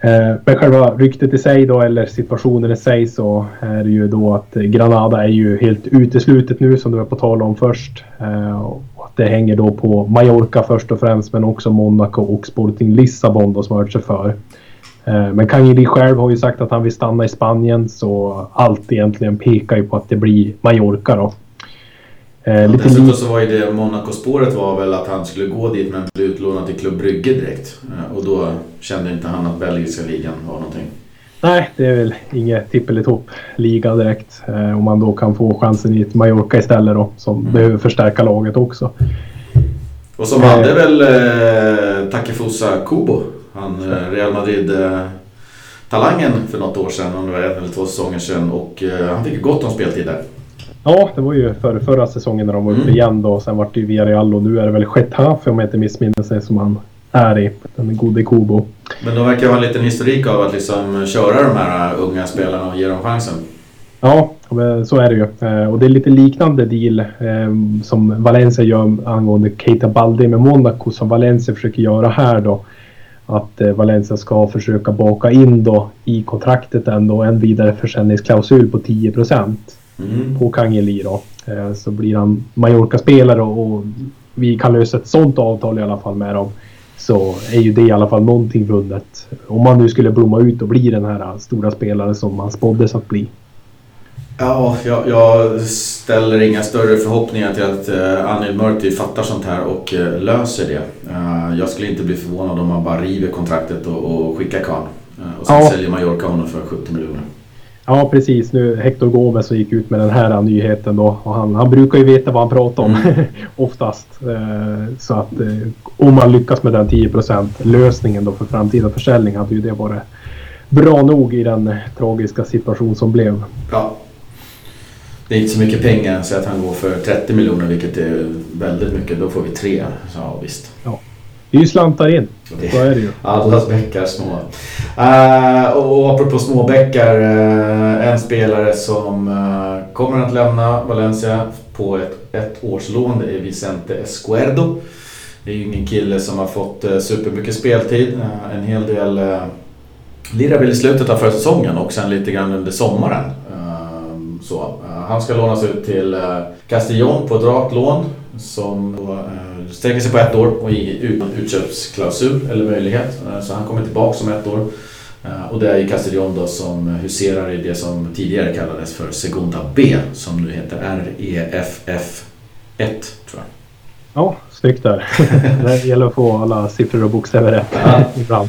Eh, men själva ryktet i sig då eller situationen i sig så är det ju då att Granada är ju helt uteslutet nu som du var på tal om först. Eh, och att det hänger då på Mallorca först och främst men också Monaco och Sporting Lissabon då som har hört sig för. Eh, men Kangeli själv har ju sagt att han vill stanna i Spanien så allt egentligen pekar ju på att det blir Mallorca då. Eh, lite Dessutom så var ju det Monaco-spåret var väl att han skulle gå dit men bli utlånad till Klubb Brygge direkt. Eh, och då kände inte han att belgiska ligan var någonting. Nej, det är väl inget tippelitopp-liga direkt. Eh, om man då kan få chansen i ett Mallorca istället då som mm. behöver förstärka laget också. Och som eh, hade väl eh, Takefusa Kubo, han eh, Real Madrid-talangen eh, för något år sedan, om det var en eller två säsonger sedan. Och eh, han fick gott om speltid där. Ja, det var ju för, förra säsongen när de var uppe mm. igen då. Sen vart det ju Villarreal och nu är det väl Getafe om jag inte missminner sig som han är i. Den gode Kubo. Men de verkar ha en liten historik av att liksom köra de här unga spelarna och ge dem chansen. Ja, så är det ju. Eh, och det är lite liknande deal eh, som Valencia gör angående Keita Baldi med Monaco som Valencia försöker göra här då. Att eh, Valencia ska försöka baka in då i kontraktet ändå en vidareförsäljningsklausul på 10 procent mm. på Kangeli då. Eh, så blir han Mallorca-spelare och vi kan lösa ett sånt avtal i alla fall med dem. Så är ju det i alla fall någonting vunnet. Om man nu skulle blomma ut och bli den här stora spelaren som man spåddes att bli. Ja, jag, jag, ställer inga större förhoppningar till att uh, Anil Murti fattar sånt här och uh, löser det. Uh, jag skulle inte bli förvånad om man bara river kontraktet och, och skickar Kahn. Uh, och sen ja. säljer Mallorca honom för 70 miljoner. Ja precis, nu Hector Gomes gick ut med den här nyheten då. Och han, han brukar ju veta vad han pratar om mm. oftast. så att om man lyckas med den 10% lösningen då för framtida försäljning hade ju det varit bra nog i den tragiska situation som blev. Ja, det är inte så mycket pengar så att han går för 30 miljoner vilket är väldigt mycket. Då får vi tre. Så ja, visst. Ja. Det är ju slantar in. Så är det ju. Allas bäckar små. Uh, och apropå småbäckar. Uh, en spelare som uh, kommer att lämna Valencia på ett, ett årslån. Det är Vicente Escuerdo. Det är ju ingen kille som har fått uh, supermycket speltid. en hel del uh, lirade väl i slutet av förra säsongen och sen lite grann under sommaren. Så, han ska lånas ut till eh, Castillon på ett rakt lån som då, sträcker sig på ett år och utan utköpsklausul eller möjlighet. Eh, så han kommer tillbaka om ett år. Och det är ju Castillon då som huserar i det som tidigare kallades för Segunda B som nu heter REFF 1 tror jag. Ja, snyggt där. det gäller att få alla siffror och bokstäver rätt ibland.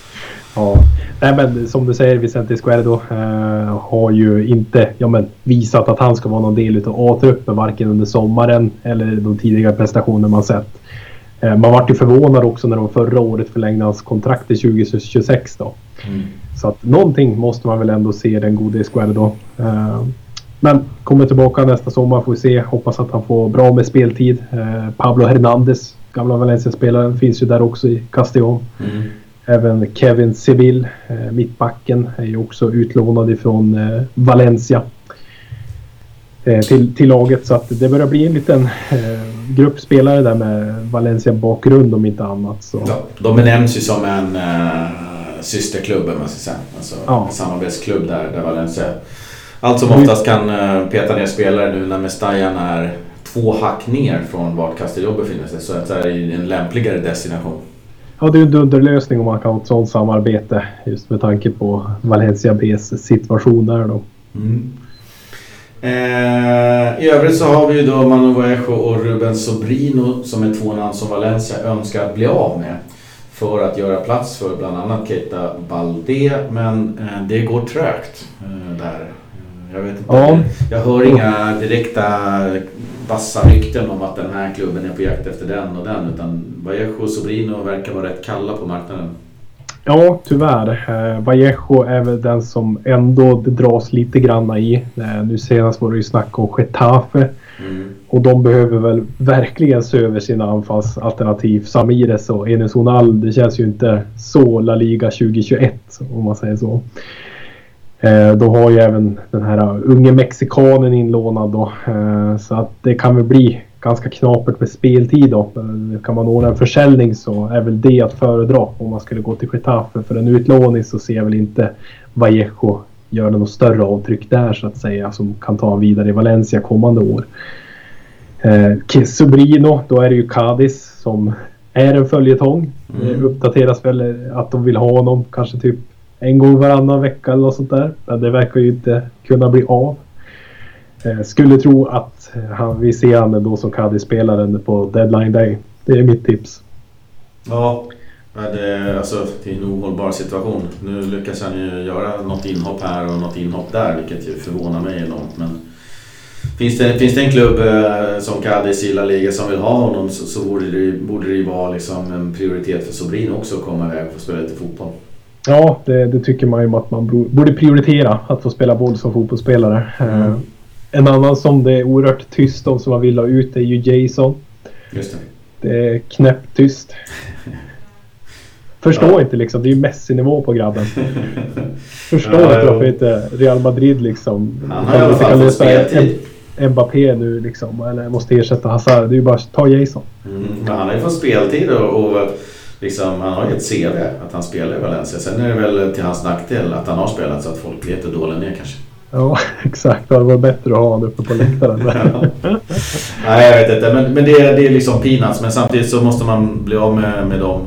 Ja. Nej men som du säger Vicente Squerdo eh, har ju inte ja, men, visat att han ska vara någon del av A-truppen varken under sommaren eller de tidigare prestationer man sett. Eh, man vart ju förvånad också när de förra året förlängde hans kontrakt till 2026 då. Mm. Så att någonting måste man väl ändå se den gode Squerdo. Eh, men kommer tillbaka nästa sommar får vi se. Hoppas att han får bra med speltid. Eh, Pablo Hernandez, gamla Valencia-spelaren, finns ju där också i Castillon. Mm. Även Kevin Seville, eh, mittbacken, är ju också utlånad ifrån eh, Valencia eh, till, till laget. Så att det börjar bli en liten grupp spelare där med Valencia-bakgrund om inte annat. Så. Ja, de benämns ju som en uh, systerklubb, man ska säga. Alltså ja. en samarbetsklubb där, där Valencia allt som oftast kan uh, peta ner spelare nu när Mestajan är två hack ner från vart Castelló befinner sig. Så att det är en lämpligare destination. Ja, det är en dunderlösning om man kan ha ett sådant samarbete just med tanke på Valencia Bs situation där då. Mm. Eh, I övrigt så har vi ju då Manu Vallejo och Ruben Sobrino som är två namn som Valencia önskar bli av med. För att göra plats för bland annat Keita Balde men eh, det går trögt eh, där. Jag vet inte. Ja. Jag hör inga direkta vassa rykten om att den här klubben är på jakt efter den och den. Utan Vallejo och Sobrino verkar vara rätt kalla på marknaden. Ja, tyvärr. Eh, Vallejo är väl den som ändå det dras lite granna i. Eh, nu senast var det ju snack om Getafe. Mm. Och de behöver väl verkligen se över sina anfallsalternativ. Samires och Enes Onal, det känns ju inte så La Liga 2021 om man säger så. Eh, då har ju även den här unge mexikanen inlånad då. Eh, så att det kan väl bli ganska knapert med speltid då. Eh, kan man ordna en försäljning så är väl det att föredra om man skulle gå till Getafe. För en utlåning så ser jag väl inte Vallejo göra något större avtryck där så att säga som kan ta vidare i Valencia kommande år. Eh, Sobrino, då är det ju Cadiz som är en följetong. Mm. Det uppdateras väl att de vill ha honom kanske typ en gång varannan vecka eller något sånt där. Men det verkar ju inte kunna bli av. Eh, skulle tro att eh, han, vi ser honom då som Cadiz-spelaren på deadline day. Det är mitt tips. Ja, det, eh, alltså, det är en ohållbar situation. Nu lyckas han ju göra något inhopp här och något inhopp där vilket ju förvånar mig enormt. Men finns det, finns det en klubb eh, som Cadiz i La Liga som vill ha honom så, så borde, det, borde det ju vara liksom en prioritet för Sobrin också att komma iväg och få spela lite fotboll. Ja, det, det, tycker man ju att man borde prioritera. Att få spela boll som fotbollsspelare. Mm. Uh, en annan som det är oerhört tyst om som man vill ha ut är ju Jason. Just det. Det är knäpptyst. Förstår ja. inte liksom. Det är ju Messi-nivå på grabben. Förstår ja, inte varför inte Real Madrid liksom. Han har i alla fall fått speltid. Mbappé nu liksom. Eller måste ersätta Hazard. Det är ju bara ta Jason. Mm, han har ju fått speltid och, och liksom, han har ju ett CV att han spelar i Valencia. Sen är det väl till hans nackdel att han har spelat så att folk vet hur dålig är kanske. Ja, exakt. Det var bättre att ha honom uppe på läktaren. Nej, jag vet inte. Men, men det, är, det är liksom peanuts. Men samtidigt så måste man bli av med, med dem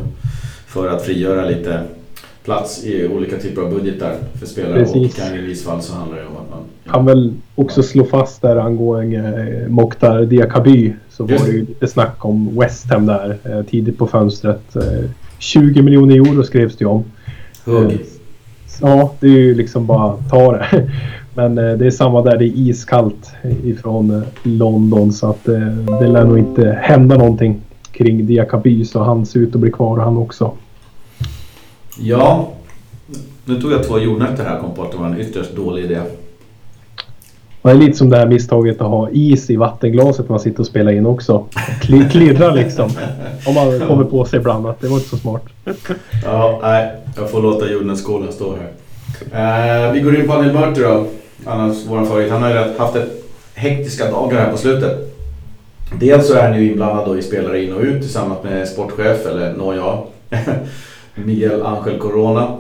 för att frigöra lite plats i olika typer av budgetar för spelare. Precis. Och kan i viss fall så handlar det om att man... Kan väl också slå fast där angående eh, Mokhtar Diakaby så Just var det ju lite snack om West Ham där eh, tidigt på fönstret. Eh, 20 miljoner euro skrevs det ju om. Hugg. Ja, det är ju liksom bara ta det. Men eh, det är samma där, det är iskallt ifrån eh, London så att eh, det lär nog inte hända någonting kring Diakaby så han ser ut att bli kvar han också. Ja, nu tog jag två jordnötter här kom på att det var en ytterst dålig idé. Det är lite som det här misstaget att ha is i vattenglaset man sitter och spelar in också. Kli- Klirrar liksom. Om man kommer på sig ibland att det var inte så smart. Ja, nej. Jag får låta jordnötsskålen stå här. Eh, vi går in på Anil Mörter då. Annars vår favorit. Han har ju haft ett hektiska dagar här på slutet. Dels så är han ju inblandad då i spelare in och ut tillsammans med sportchef, eller nåja, Miguel Angel Corona.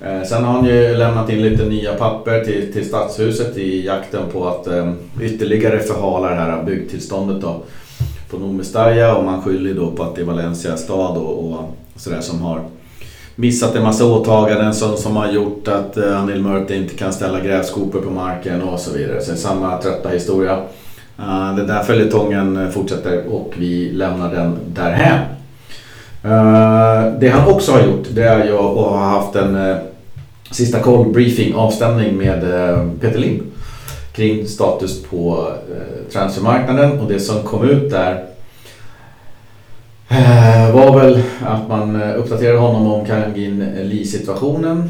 Eh, sen har han ju lämnat in lite nya papper till, till stadshuset i jakten på att eh, ytterligare förhala det här byggtillståndet då på Nomestaya och man skyller då på att det är Valencia stad och, och sådär som har missat en massa åtaganden som, som har gjort att eh, Anil Murti inte kan ställa grävskopor på marken och så vidare. Så det är samma trötta historia. Uh, den där följetongen fortsätter och vi lämnar den därhän. Eh, det han också har gjort det är ju att ha haft en eh, sista koll briefing avstämning med eh, Peter Lim kring status på transfermarknaden och det som kom ut där var väl att man uppdaterade honom om Kangin Lee-situationen.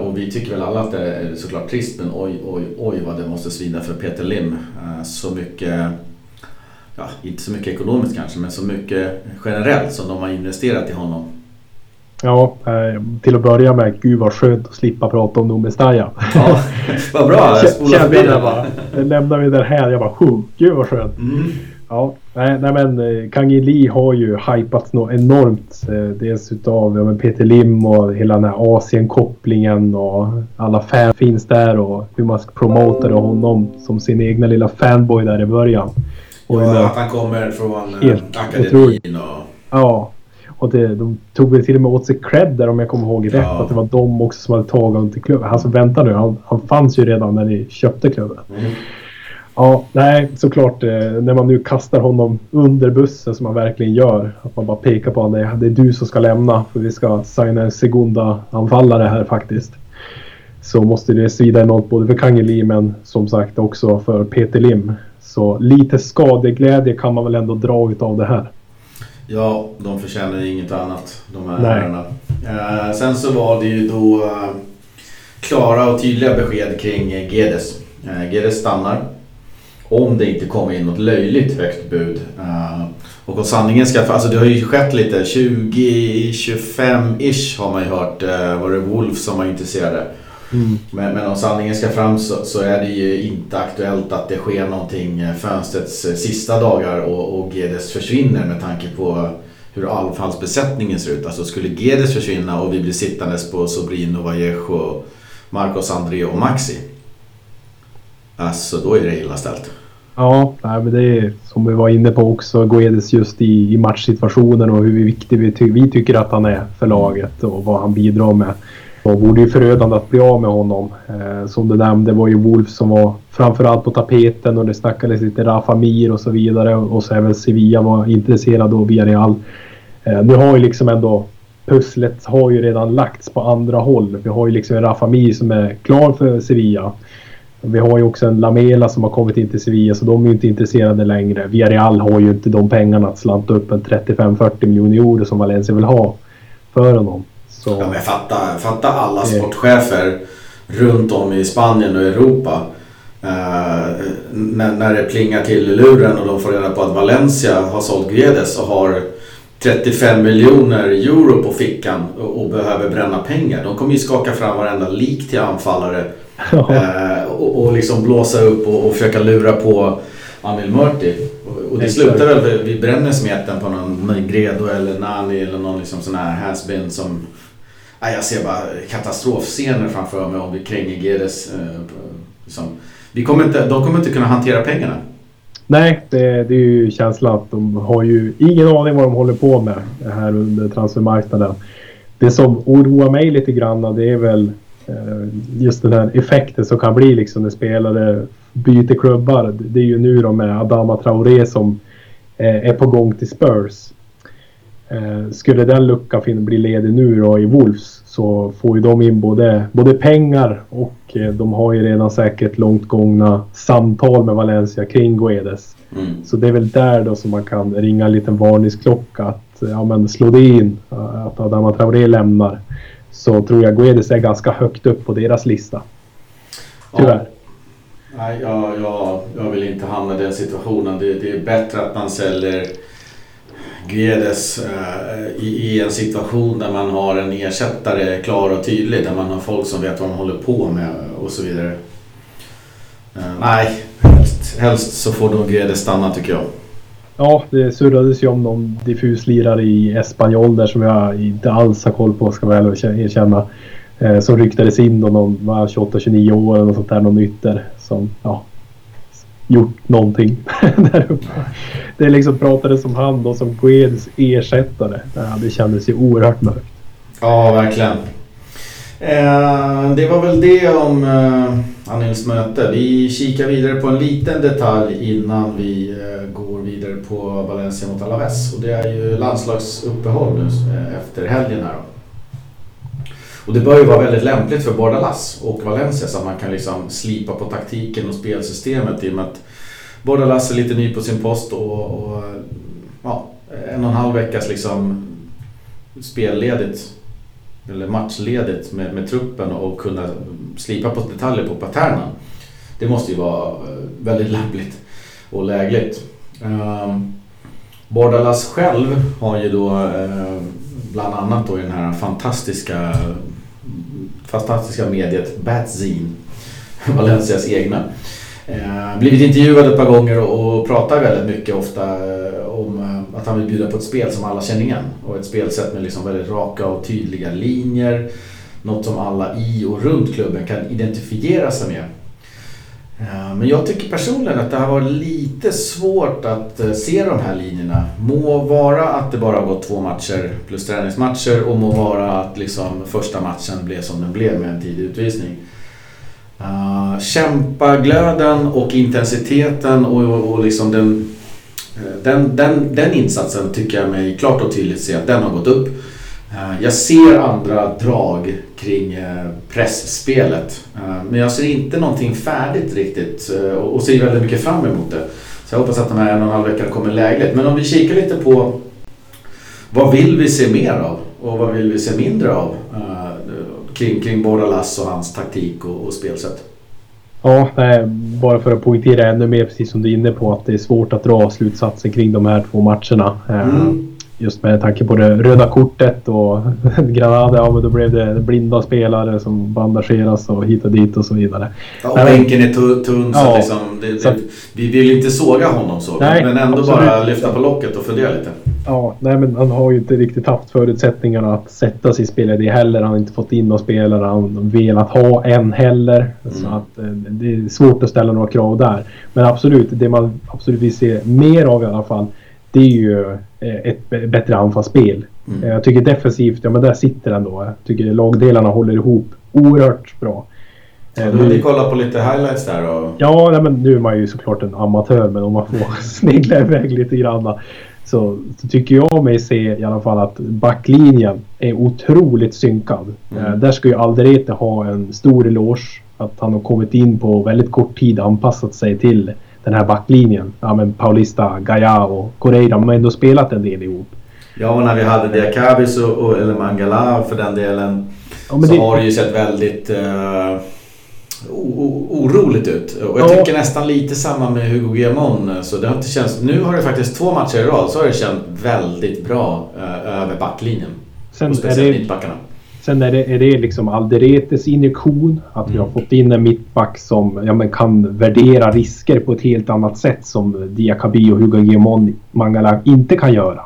Och vi tycker väl alla att det är såklart trist men oj, oj, oj vad det måste svida för Peter Lim. Så mycket, ja inte så mycket ekonomiskt kanske men så mycket generellt som de har investerat i honom. Ja, eh, till att börja med, gud vad skönt att slippa prata om Nomestalla. Ja, vad bra! Spola förbi det bara. Det lämnar vi där här. Jag bara, "Huh, gud vad skönt. Mm. Ja, nej, nej men eh, Kang In Lee har ju hypats något enormt. Eh, dels utav ja, Peter Lim och hela den här Asien-kopplingen och alla fans finns där och hur man ska promota det honom som sin egna lilla fanboy där i början. Och Ja, att han kommer från eh, Helt akademin och... Ja. Och det, de tog väl till och med åt sig cred där om jag kommer ihåg rätt. Ja. Att det var de också som hade tagit honom till klubben. Alltså vänta nu, han, han fanns ju redan när ni köpte klubben. Mm. Ja, nej såklart eh, när man nu kastar honom under bussen som man verkligen gör. Att man bara pekar på honom. Det, det är du som ska lämna för vi ska signa en segunda anfallare här faktiskt. Så måste det svida enormt både för Kangeli men som sagt också för Peter Lim. Så lite skadeglädje kan man väl ändå dra utav det här. Ja, de förtjänar ju inget annat, de här herrarna. Eh, sen så var det ju då eh, klara och tydliga besked kring eh, Gedes. Eh, Gedes stannar. Om det inte kommer in något löjligt högt bud. Eh, och om sanningen ska... Alltså det har ju skett lite. 20-25-ish har man ju hört. Eh, var det Wolf som var intresserade. Men, men om sanningen ska fram så, så är det ju inte aktuellt att det sker någonting eh, fönstrets eh, sista dagar och, och Gedes försvinner med tanke på hur anfallsbesättningen ser ut. Alltså skulle Gedes försvinna och vi blir sittandes på Sobrino, Vallejo, Marcos André och Maxi. Alltså då är det illa ställt. Ja, nej, men det är som vi var inne på också. Guedes just i, i matchsituationen och hur viktig vi, ty vi tycker att han är för laget och vad han bidrar med. Och vore ju förödande att bli av med honom. Eh, som du nämnde var ju Wolf som var framförallt på tapeten och det snackades lite Rafa Mir och så vidare. Och så även Sevilla var intresserad av Villarreal. Eh, nu har ju liksom ändå pusslet har ju redan lagts på andra håll. Vi har ju liksom en Rafa Mir som är klar för Sevilla. Vi har ju också en Lamela som har kommit in till Sevilla så de är ju inte intresserade längre. Villarreal har ju inte de pengarna att slanta upp en 35-40 miljoner euro som Valencia vill ha för honom. Så, Ja, men fatta, fatta alla sportchefer runt om i Spanien och Europa. Eh, när, när det plingar till i luren och de får reda på att Valencia har sålt Guedes och har 35 miljoner euro på fickan och, och behöver bränna pengar. De kommer ju skaka fram varenda lik till anfallare eh, och, och liksom blåsa upp och, och försöka lura på Anil Murti. Och, det slutar väl vid, bränner smeten på någon Negredo eller Nani eller någon liksom sån här has-been som... Jag ser bara katastrofscener framför mig om vi kränger GDS. Eh, liksom. vi kommer inte, de kommer inte kunna hantera pengarna. Nej, det, det är ju känslan att de har ju ingen aning vad de håller på med här under transfermarknaden. det som oroar mig lite grann det är väl eh, just den här effekten som kan bli liksom när spelare byter klubbar. Det är ju nu då med Adama Traoré som eh, är på gång till Spurs. Eh, skulle den luckan bli ledig nu då i Wolves så får ju de in både, både pengar och eh, de har ju redan säkert långt gångna samtal med Valencia kring Guedes. Mm. Så det är väl där då som man kan ringa en liten varningsklocka att ja, men slå det in att Adama Traoré lämnar så tror jag Guedes är ganska högt upp på deras lista. Tyvärr. Ja. Nej, jag, jag, jag vill inte hamna i den situationen. Det, det är bättre att man säljer Guedes eh, i, i, en situation där man har en ersättare klar och tydlig. Där man har folk som vet vad de håller på med och så vidare. Eh, nej, helst, helst så får nog Guedes stanna tycker jag. Ja, det surrades ju om någon diffus lirare i Espanyol där som jag inte alls har koll på ska jag väl erkänna. Eh, som ryktades in då någon var 28-29 år eller något sånt där, någon ytter som ja, gjort någonting där uppe. Det liksom pratades om han då som Guedes ersättare. Det kändes ju oerhört mörkt. Ja, verkligen. Eh, det var väl det om eh, Anils möte. Vi kikar vidare på en liten detalj innan vi eh, går vidare på Valencia mot Alaves. Och det är ju landslagsuppehåll nu eh, efter helgen här. Då. Och det bör ju vara väldigt lämpligt för Bordalas och Valencia så att man kan liksom slipa på taktiken och spelsystemet i och med att Bordalas är lite ny på sin post och, och ja, en och en halv veckas liksom spelledigt eller matchledigt med, med truppen och kunna slipa på detaljer på paternen. Det måste ju vara eh, väldigt lämpligt och lägligt. Ehm, Bordalas själv har ju då eh, bland annat då i den här fantastiska fantastiska mediet Batzine, Valencias egna. Eh, blivit intervjuad ett par gånger och, och pratar väldigt mycket ofta eh, om eh, att han vill bjuda på ett spel som alla känner igen. Och ett spelsätt med liksom väldigt raka och tydliga linjer. Något som alla i och runt klubben kan identifiera sig med. Men jag tycker personligen att det har varit lite svårt att eh, se de här linjerna. Må vara att det bara har gått två matcher plus träningsmatcher och må vara att liksom första matchen blev som den blev med en tidig utvisning. Uh, kämpaglöden och intensiteten och, och liksom den, eh, den, den, den insatsen tycker jag mig klart och tydligt se att den har gått upp. Uh, jag ser andra drag kring eh, pressspelet. Eh, men jag ser inte någonting färdigt riktigt eh, och ser väldigt mycket fram emot det. Så jag hoppas att de här en och en halv veckan kommer lägligt. Men om vi kikar lite på vad vill vi se mer av och vad vill vi se mindre av kring, kring Bordalas och hans taktik och, och spelsätt? Ja, bara för att poängtera ännu mer, precis som du är inne på, att det är svårt att dra slutsatser kring de här två matcherna. Mm just med tanke på det röda kortet och Granada, ja men då blev det blinda spelare som bandageras och hit och dit och så vidare. Ja, och bänken är tunn så, ja, liksom, det, så vi vill inte såga honom så. Nej, men ändå absolut. bara lyfta på locket och fundera lite. Ja, nej men han har ju inte riktigt haft förutsättningarna att sätta sig i spelare heller. Han har inte fått in några spelare han velat ha än heller. Mm. Så att eh, det är svårt att ställa några krav där. Men absolut, det man absolut vill se mer av i alla fall det är ju eh, ett bättre anfallsspel. Mm. Eh, jag tycker defensivt, ja men där sitter den då. Jag tycker lagdelarna håller ihop oerhört bra. Ja, du vill kolla på lite highlights där och... Ja, nej, men nu är man ju såklart en amatör men om man får snegla iväg lite grann så, så, tycker jag mig se i alla fall att backlinjen är otroligt synkad. Mm. Eh, där ska ju Alderete ha en stor eloge. Att han har kommit in på väldigt kort tid anpassat sig till den här backlinjen. Ja, men Paulista, Gaia och Correira, de har ändå spelat en del ihop. Ja, och när vi hade Diakabis och, och, eller Mangala för den delen ja, så det... har det ju sett väldigt uh, oroligt ut. Och jag ja. tycker nästan lite samma med Hugo Guillamon. Så det har inte känts, nu har det faktiskt två matcher i rad så har det känts väldigt bra uh, över backlinjen. Sen och speciellt det... Sen är det, är det liksom Alderetes injektion. Att vi har mm. fått in en mittback som ja, men kan värdera risker på ett helt annat sätt som Diakabi och Hugo Guillemon Mangala inte kan göra.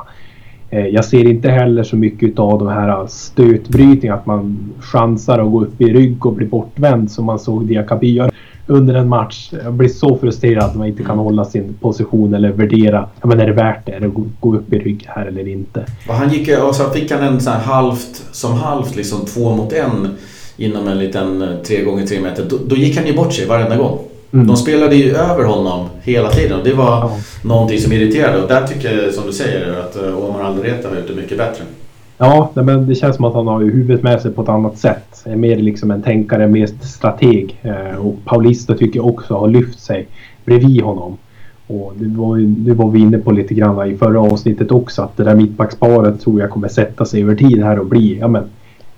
Eh, jag ser inte heller så mycket av de här stötbrytningarna, att man chansar och går upp i rygg och blir bortvänd som man såg Diakabi göra. Under en match. Jag blir så frustrerad att man inte kan hålla sin position eller värdera. Ja, men är det värt det? Är det att gå upp i rygg här eller inte? Och han gick och så fick han en sån här halvt, som halvt liksom två mot en inom en liten 3 gånger 3 meter. Då, då, gick han ju bort sig varenda gång. Mm. De spelade ju över honom hela tiden och det var ja. någonting som irriterade. Och där tycker jag som du säger att eh, Omar Aldereta var ute mycket bättre. Ja, men det känns som att han har huvudet med sig på ett annat sätt. Är mer liksom en tänkare, mer strateg. Eh, och Paulista tycker jag också har lyft sig bredvid honom. Och det var, det var vi inne på lite grann i förra avsnittet också att det där mittbacksparet tror jag kommer sätta sig över tid här och bli ja men,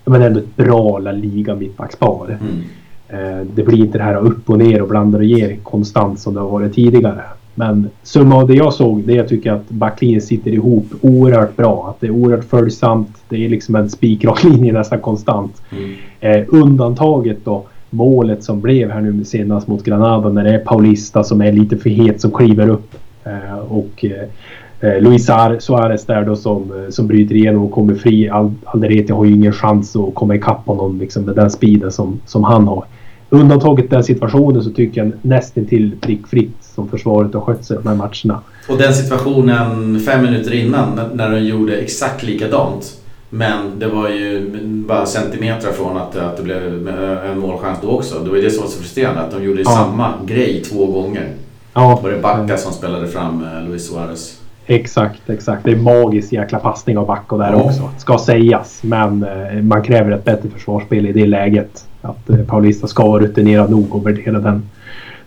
ja men ändå ett bra La Liga mittbackspar. Mm. Eh, det blir inte det här upp och ner och blandar och ger konstant som det har varit tidigare. Men summa av det jag såg, det jag tycker att backlinjen sitter ihop oerhört bra. Att det är oerhört följsamt. Det är liksom en spikrak linje nästan konstant. Mm. Eh, undantaget då målet som blev här nu senast mot Granada när det är Paulista som är lite för het som kliver upp. Eh, och eh, eh Luis Suarez där då som, eh, som bryter igenom och kommer fri. Alderete har ju ingen chans att komma ikapp honom liksom med den speeden som, som han har. Undantaget den situationen så tycker jag nästintill prickfritt som försvaret har skött sig de här matcherna. Och den situationen fem minuter innan när de gjorde exakt likadant. Men det var ju bara centimeter från att, att det blev en målchans då också. Det var ju det som var så frustrerande att de gjorde ja. samma grej två gånger. Ja. Var det Backa som spelade fram eh, Luis Suarez. Exakt, exakt. Det är magisk jäkla passning av Backo där ja. också. Ska sägas. Men eh, man kräver ett bättre försvarsspel i det läget. Att eh, Paulista ska vara rutinerad nog och värdera den,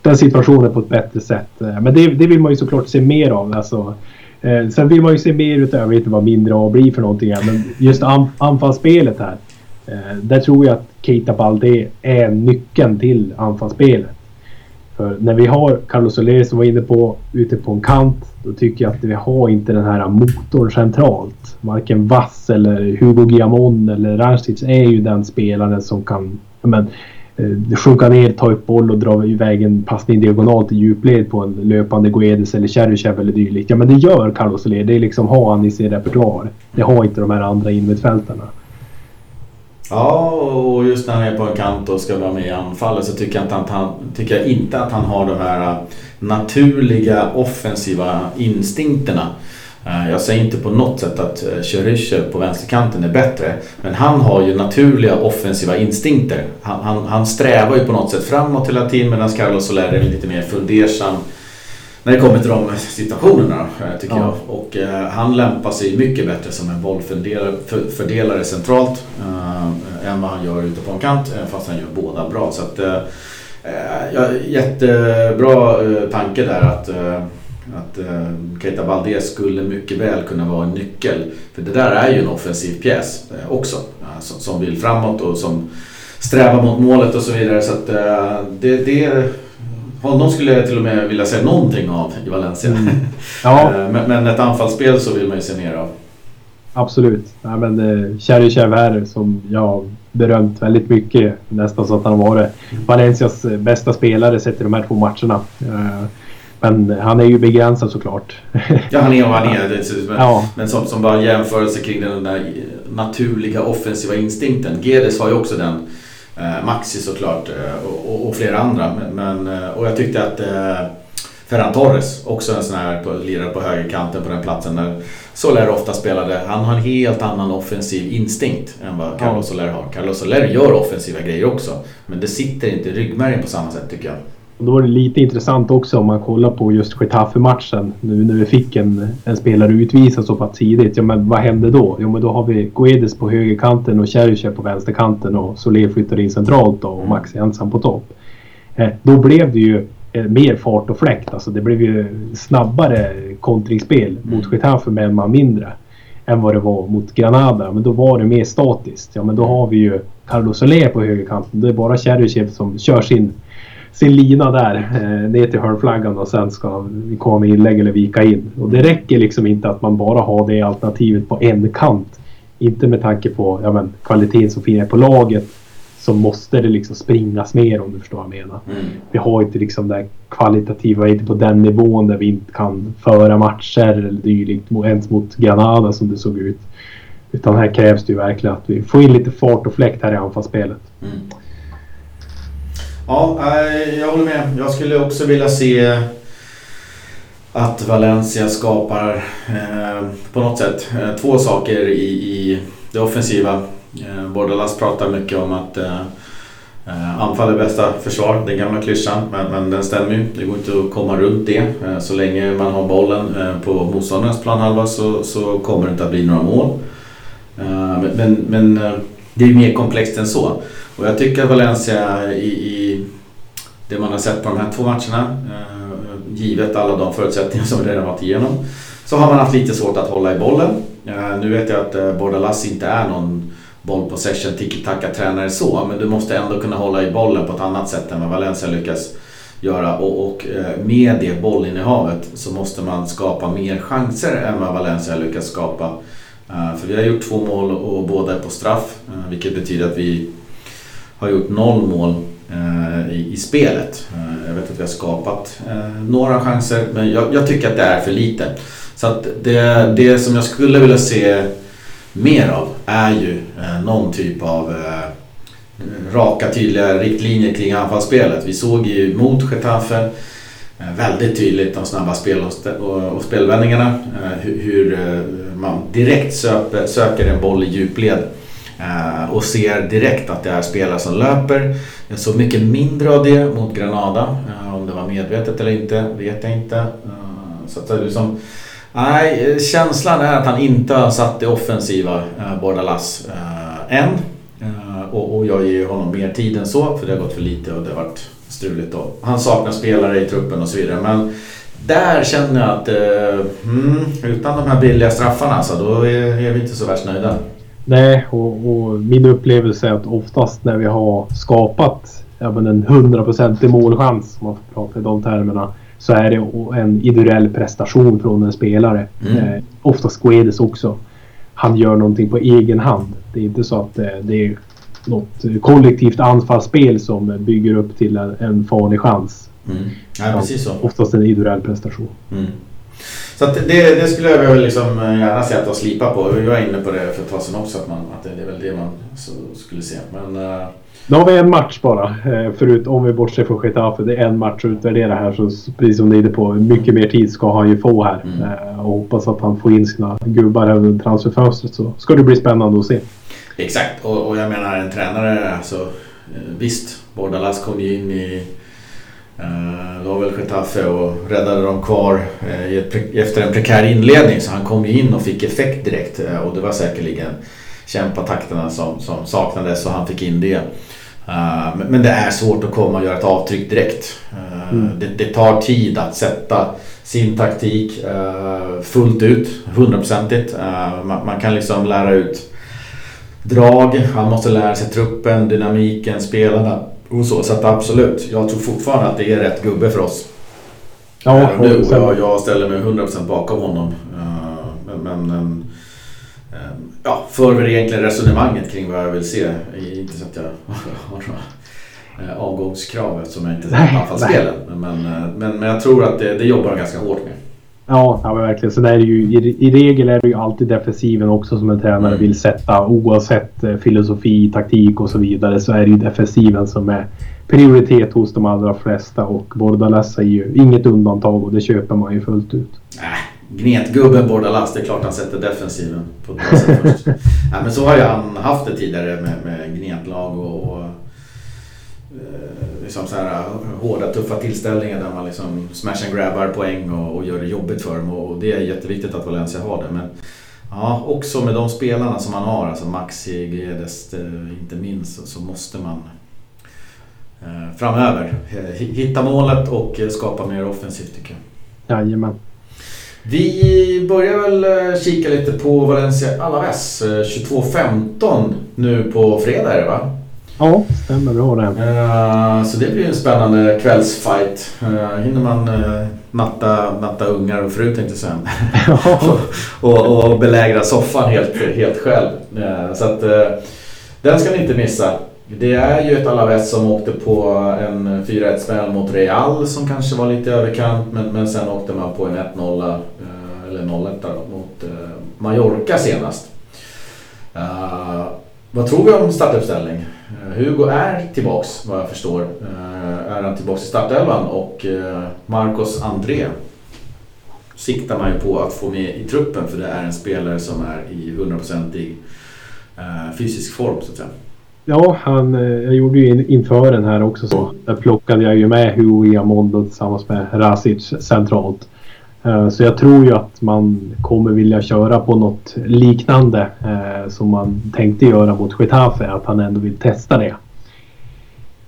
den situationen på ett bättre sätt. Eh, men det, det vill man ju såklart se mer av. Alltså, eh, sen vill man ju se mer utav, jag vet inte vad mindre A blir för någonting men just an, anfallsspelet här. Eh, där tror jag att Keita Balde är nyckeln till anfallsspelet. För när vi har Carlos Soler som var inne på ute på en kant. Då tycker jag att vi har inte den här motorn centralt. Varken Vass eller Hugo Guillamon eller Rancic är ju den spelaren som kan men, Eh, sjunka ner, ta upp boll och dra iväg en passning diagonalt i djupled på en löpande Guedes eller Cheryshev eller dylikt. Ja men det gör Carlos Soler. Det är liksom har han i sin repertoar. Det har inte de här andra innermittfältarna. Ja, och just när han är på en kant och ska vara med i anfallet så tycker jag, inte att han, tycker jag inte att han har de här äh, naturliga offensiva instinkterna. Eh, jag säger inte på något sätt att Cheryshev eh, på vänsterkanten är bättre. Men han har ju naturliga offensiva instinkter. Han, han, han strävar ju på något sätt framåt hela tiden medan Carlos Soler är lite mer fundersam när det kommer till de situationerna eh, tycker ja. jag. Och eh, han lämpar sig mycket bättre som en bollfördelare centralt eh, än vad han gör ute på en kant fast han gör båda bra. Så att, eh, jättebra tanke där att att eh, Keita Balde skulle mycket väl kunna vara en nyckel. För det där är ju en offensiv pjäs eh, också. Eh, som, vill framåt och som strävar mot målet och så vidare. Så att eh, det, det honom skulle jag till och med vilja se någonting av i Valencia. Mm. Ja. Eh, men, men, ett anfallsspel så vill man ju se mer av. Absolut. Ja, men eh, Cheryshev här som jag berömt väldigt mycket. Nästan så att han har varit Valencias bästa spelare sett i de här två matcherna. Men han är ju begränsad såklart. Ja, han är och han är. Men, ja. men som, som bara jämförelse kring den där naturliga offensiva instinkten. Gedes har ju också den. Eh, Maxi såklart eh, och, och, flera andra. Men, eh, och jag tyckte att Ferran Torres, också en sån här på, lirare på högerkanten på den platsen. Där Soler ofta spelade. Han har en helt annan offensiv instinkt än vad Carlos Soler har. Carlos Soler gör offensiva grejer också. Men det sitter inte i ryggmärgen på samma sätt tycker jag. Och då var det lite intressant också om man kollar på just Getafe-matchen. Nu när vi fick en, en spelare utvisad så pass tidigt. Ja men vad hände då? Jo men då har vi Guedes på högerkanten och Cheryshev på vänsterkanten och Soler flyttar in centralt då och Max är ensam på topp. Eh, då blev det ju eh, mer fart och fläkt. Alltså det blev ju snabbare kontringsspel mot Getafe med en man mindre. Än vad det var mot Granada. Men då var det mer statiskt. Ja men då har vi ju Carlos Soler på högerkanten. Det är bara Cheryshev som kör sin sin lina där eh, ner till hörnflaggan och sen ska komma inlägg eller vika in. Och det räcker liksom inte att man bara har det alternativet på en kant. Inte med tanke på ja, men, kvaliteten som finns på laget så måste det liksom springas mer om du förstår vad jag menar. Mm. Vi har inte liksom det kvalitativa, inte på den nivån där vi inte kan föra matcher eller dylikt ens mot Granada som det såg ut. Utan här krävs det ju verkligen att vi får in lite fart och fläkt här i anfallsspelet. Mm. Ja, jag håller med. Jag skulle också vilja se att Valencia skapar eh, på något sätt eh, två saker i, i det offensiva. Eh, Bordalas pratar mycket om att eh, eh anfall är bästa försvar, den gamla klyschan. Men, men den stämmer ju. Det går inte att komma runt det. Eh, så länge man har bollen eh, på motståndarens planhalva så, så kommer det inte att bli några mål. Men, men det är mer komplext än så. Och jag tycker att Valencia i, i det man har sett på de här två matcherna, eh, givet alla de förutsättningar som vi redan varit igenom, så har man haft lite svårt att hålla i bollen. Eh, nu vet jag att eh, Bordalas inte är någon bollpossession, tiki-taka tränare så, men du måste ändå kunna hålla i bollen på ett annat sätt än vad Valencia lyckas göra. Och, och eh, med det bollinnehavet så måste man skapa mer chanser än vad Valencia lyckas skapa. Eh, för vi har gjort två mål och båda är på straff, eh, vilket betyder att vi har gjort noll mål eh, i, i, spelet. Eh, jag vet att vi har skapat eh, några chanser men jag, jag, tycker att det är för lite. Så att det, det som jag skulle vilja se mer av är ju eh, någon typ av eh, raka tydliga riktlinjer kring anfallsspelet. Vi såg ju mot Getafe eh, väldigt tydligt de snabba spel och, spelvändningarna. Hur, man direkt söper, söker en boll i djupled Eh, och ser direkt att det är spelare som löper. Jag såg mycket mindre av det mot Granada. Eh, om det var medvetet eller inte vet jag inte. Eh, så att det liksom, nej, känslan är att han inte har satt det offensiva Bordalas än. Och, jag ger honom mer tid än så för det har gått för lite och det har varit struligt då. Han saknar spelare i truppen och så vidare. Men där känner jag att eh, hmm, utan de här billiga straffarna så då är, är vi inte så värst nöjda. Nej, och, och, min upplevelse är att oftast när vi har skapat ja, men en hundraprocentig målchans, om man får prata i de termerna, så är det en individuell prestation från en spelare. Mm. Eh, oftast Guedes också. Han gör någonting på egen hand. Det är inte så att eh, det är något kollektivt anfallsspel som bygger upp till en, en farlig chans. Mm. Ja, precis så. Oftast en individuell prestation. Mm. Så det, det, skulle jag väl liksom eh, gärna se att de slipar på. Jag var inne på det för ett tag sedan också. Att, man, att det, är väl det man skulle se. Men, uh... Nu har vi en match bara. Eh, förut om vi bortser från Getafe. Det är en match att utvärdera här. Så precis som ni är inne på. Mycket mer tid ska han ju få här. Mm. Och hoppas att han får in sina gubbar under transferfönstret. Så ska det bli spännande att se. Exakt. Och, och jag menar en tränare. Alltså, visst, Bordalas kom ju in i Uh, det var väl Getafe och räddade dem kvar uh, efter en prekär inledning så han kom ju in och fick effekt direkt uh, och det var säkerligen kämpatakterna som, som saknades och han fick in det. Men, men det är svårt att komma och göra ett avtryck direkt. Mm. Det, det, tar tid att sätta sin taktik fullt ut, hundraprocentigt. Man, man kan liksom lära ut drag, han måste lära sig truppen, dynamiken, spelarna och så, så att absolut, jag tror fortfarande att det är rätt gubbe för oss. Ja, och nu, jag, jag ställer mig 100% bakom honom. Uh, men, men um, ja, för väl egentligen resonemanget kring vad jag vill se. Inte så att jag har några uh, avgångskrav eftersom jag inte ser anfallsspelen. Men, men, men, men jag tror att det, det jobbar de ganska hårt med. Ja, ja verkligen. Så är det ju, i, i, regel är det ju alltid defensiven också som en tränare mm. vill sätta. Oavsett eh, filosofi, taktik och så vidare så är det ju defensiven som är prioritet hos de allra flesta. Och Bordalas är ju inget undantag och det köper man ju fullt ut. Äh, gnetgubben Bordalas, det är klart han sätter defensiven på ett bra sätt först. äh, men så har ju han haft det tidigare med, med gnetlag och, och liksom så här, hårda tuffa tillställningar där man liksom smash and grabbar poäng och, och gör det jobbigt för dem. Och, det är jätteviktigt att Valencia har det. Men ja, också med de spelarna som man har, alltså Maxi, Guedes eh, inte minst, så, måste man eh, framöver hitta målet och skapa mer offensivt tycker jag. Jajamän. Vi börjar väl eh, kika lite på Valencia Alaves 22.15 nu på fredag är det va? Ja, stämmer bra det. Uh, så det blir en spännande kvällsfight. Uh, hinner man uh, natta, natta ungar och fru tänkte jag säga. och, och belägra soffan helt, helt själv. Uh, så att den ska ni inte missa. Det är ju ett Alaves som åkte på en 4-1 smäll mot Real som kanske var lite överkant. Men, men sen åkte man på en 1-0 eller 0-1 mot Mallorca senast. vad tror vi om startuppställning? Eh, Hugo är tillbaks vad jag förstår. Eh, är han tillbaks i startelvan och eh, Marcos André siktar man ju på att få med i truppen för det är en spelare som är i 100% fysisk form så att säga. Ja, han, jag gjorde ju inför den här också så. Där plockade jag ju med Hugo Iamondo tillsammans med Rasic centralt. Eh, så jag tror ju att man kommer vilja köra på något liknande eh, som man tänkte göra mot Getafe. Att han ändå vill testa det.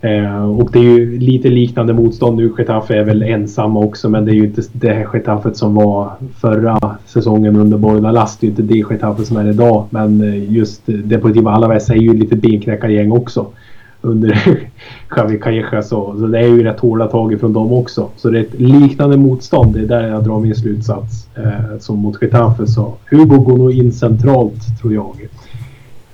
Eh, och det är ju lite liknande motstånd nu. Getafe är väl ensamma också men det är ju inte det här Getafet som var förra säsongen under Borna Last. Det är ju inte det Getafe som är idag. Men eh, just Deportivo Alaves är ju lite benknäckargäng också under Javi Calleja så, så det är ju rätt hårda tag ifrån dem också. Så det är ett liknande motstånd. Det är där jag drar min slutsats eh, som mot Getafe. Så Hugo går nog in centralt tror jag.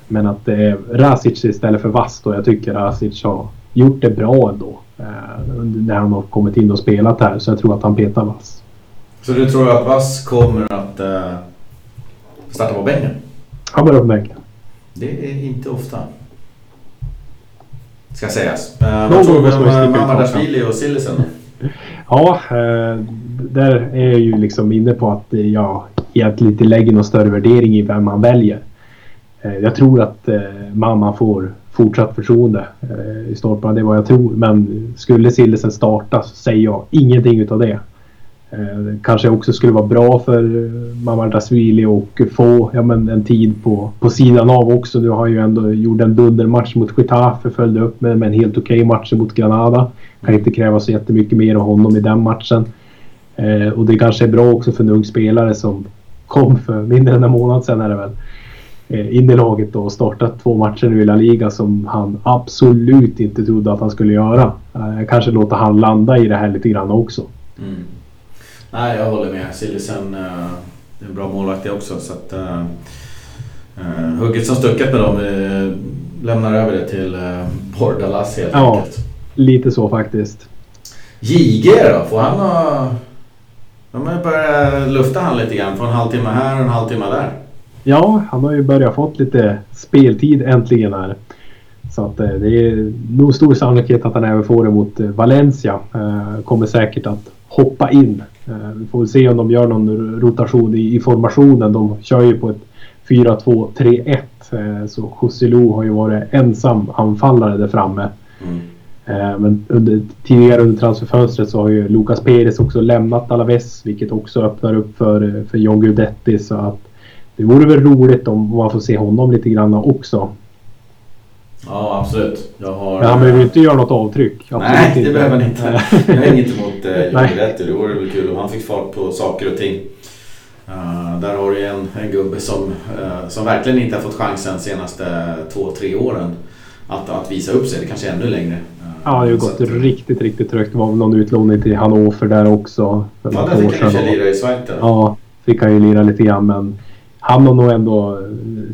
Men att det är Rasic istället för Vast och jag tycker Rasic har gjort det bra ändå. Eh, när han har kommit in och spelat här så jag tror att han petar Vass. Så du tror att Vass kommer att eh, starta på bänken? Han börjar på bänken. Det är inte ofta. Ska sägas. Eh, vad tror du om eh, Mamardashvili och Sillisen? Ja, eh, där är jag ju liksom inne på att jag egentligen inte lägger någon större värdering i vem man väljer. Eh, jag tror att eh, mamma får fortsatt förtroende eh, i stolparna. Det är vad jag tror. Men skulle Sillisen starta så säger jag ingenting utav det. Eh, kanske också skulle vara bra för eh, Mamardashvili och få ja, men en tid på, på sidan av också. Nu har ju ändå gjort en dundermatch mot Getafe, följde upp med, med en helt okej okay match mot Granada. Kan inte kräva så jättemycket mer av honom i den matchen. Eh, och det kanske är bra också för en ung spelare som kom för mindre än en månad sedan är det väl. Eh, in i laget och startat två matcher nu i La Liga som han absolut inte trodde att han skulle göra. Eh, kanske låta han landa i det här lite grann också. Mm. Nej, jag håller med. Sillisen uh, är en bra målvakt också. Så att, uh, hugget som stucket med dem. Uh, lämnar över det till uh, Bordalas helt ja, enkelt. lite så faktiskt. JG då? Får han ha... De har börjat lufta han lite grann. Få en halvtimme här och en halvtimme där. Ja, han har ju börjat fått lite speltid äntligen här. Så att det är nog stor sannolikhet att han även får det mot Valencia. Kommer säkert att hoppa in. Eh, vi får se om de gör någon rotation i, i formationen. De kör ju på ett 4-2-3-1. Eh, så Joselu har ju varit ensam anfallare där framme. Mm. Eh, men under, tidigare under transferfönstret så har ju Lucas Perez också lämnat Alaves vilket också öppnar upp för, för John Guidetti. Så att det vore väl roligt om man får se honom lite grann också. Ja, absolut. Jag har... Men han behöver inte göra något avtryck. Absolut Nej, det inte. behöver han inte. jag har inget emot eh, Joel Det vore väl kul om han fick fart på saker och ting. Uh, där har du en, en gubbe som, uh, som verkligen inte har fått chansen de senaste två, tre åren att, att visa upp sig. Det kanske är ännu längre. Uh, ja, det har ju gått att, riktigt, riktigt trögt. Det var väl någon utlåning till Hannover där också. ja, där fick han ju lira i Schweiz. Ja, fick han ju lira lite grann men han har nog ändå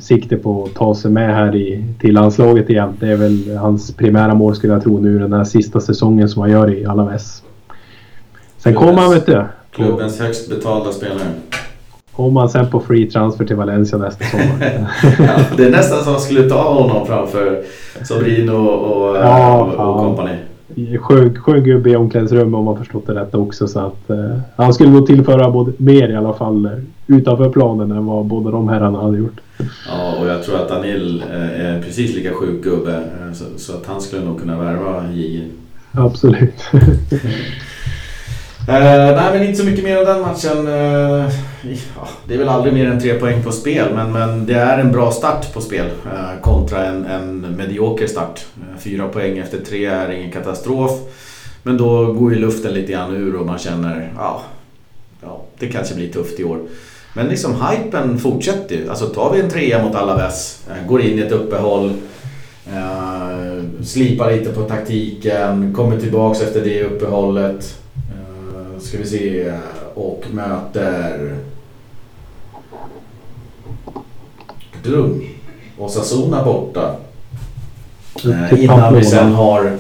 sikte på att ta sig med här i, till landslaget igen. Det är väl hans primära mål skulle jag tro nu den här sista säsongen som han gör i Alaves. Sen kommer han vet du. Klubbens högst betalda spelare. Kommer han sen på free transfer till Valencia nästa sommar. ja, det är nästan som att skulle ta honom framför Sobrino och, ja, och, och company skön gubbe i omklädningsrummet om man förstått det rätt också. Så att, eh, han skulle nog tillföra både, mer i alla fall eh, utanför planen än vad båda de herrarna hade gjort. Ja, och jag tror att Daniel eh, är precis lika sjuk gubbe. Eh, så, så, att han skulle nog kunna värva JJ. Absolut. Uh, nej men inte så mycket mer av den matchen. Uh, ja, det är väl aldrig mer än tre poäng på spel men, men det är en bra start på spel uh, kontra en, en medioker start. fyra poäng efter tre är ingen katastrof. Men då går ju luften lite grann ur och man känner ja, ja det kanske blir tufft i år. Men liksom hypen fortsätter ju. Alltså tar vi en trea mot Alaves, går in i ett uppehåll, slipar lite på taktiken, kommer tillbaks efter det uppehållet ska vi se, och möter Drum. Osasuna borta. Eh, innan vi sen har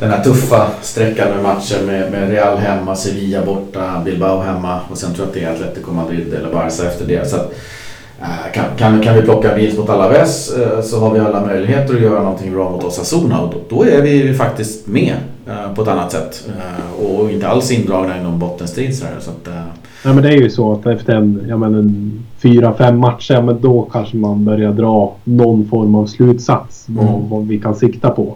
den här tuffa sträckan med matcher med, med Real hemma, Sevilla borta, Bilbao hemma och sen tror jag att det är Atletico Madrid eller Barca efter det. Så att, Eh, kan, kan, kan vi plocka vinst mot Alaves eh, så har vi alla möjligheter att göra någonting bra mot Osasuna och då, då är vi faktiskt med på ett annat sätt och inte alls indragna i någon bottenstrid. Så, att, Nej men det är ju så att efter en, ja, men en fyra, fem matcher, ja, men då kanske man börjar dra någon form av slutsats mm. vad, vad, vi kan sikta på.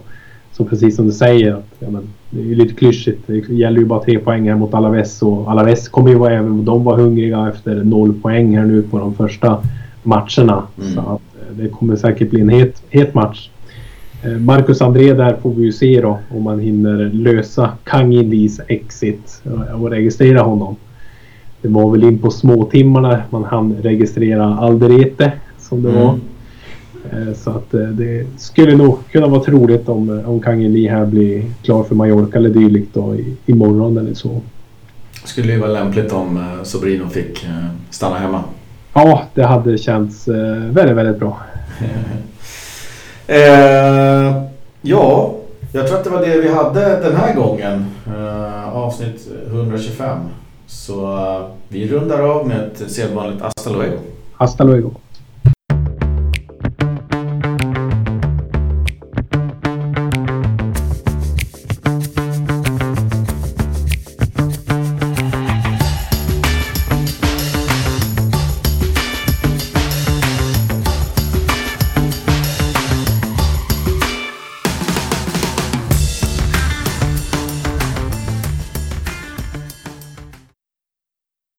Så precis som du säger, att, ja, men, det är ju lite klyschigt. Det gäller ju bara tre poäng här mot Alaves och Alaves kommer ju vara, även de var hungriga efter noll poäng här nu på de första matcherna. Mm. Så att, eh, det kommer säkert bli en het, het match. Eh, Marcus André där får vi ju se då om man hinner lösa Kangindis exit och registrera honom. Det var väl in på småtimmarna man hann registrera Alderete som det mm. var. Eh, så att eh, det skulle nog kunna vara troligt om, om Kangin Lee här blir klar för Mallorca eller dylikt då imorgon eller så. Skulle ju vara lämpligt om Sobrino fick stanna hemma. Ja, det hade känts väldigt, väldigt bra. eh, ja, jag tror att det var det vi hade den här gången. Eh, avsnitt 125. Så eh, vi rundar av med ett sedvanligt hasta luego. Hasta luego.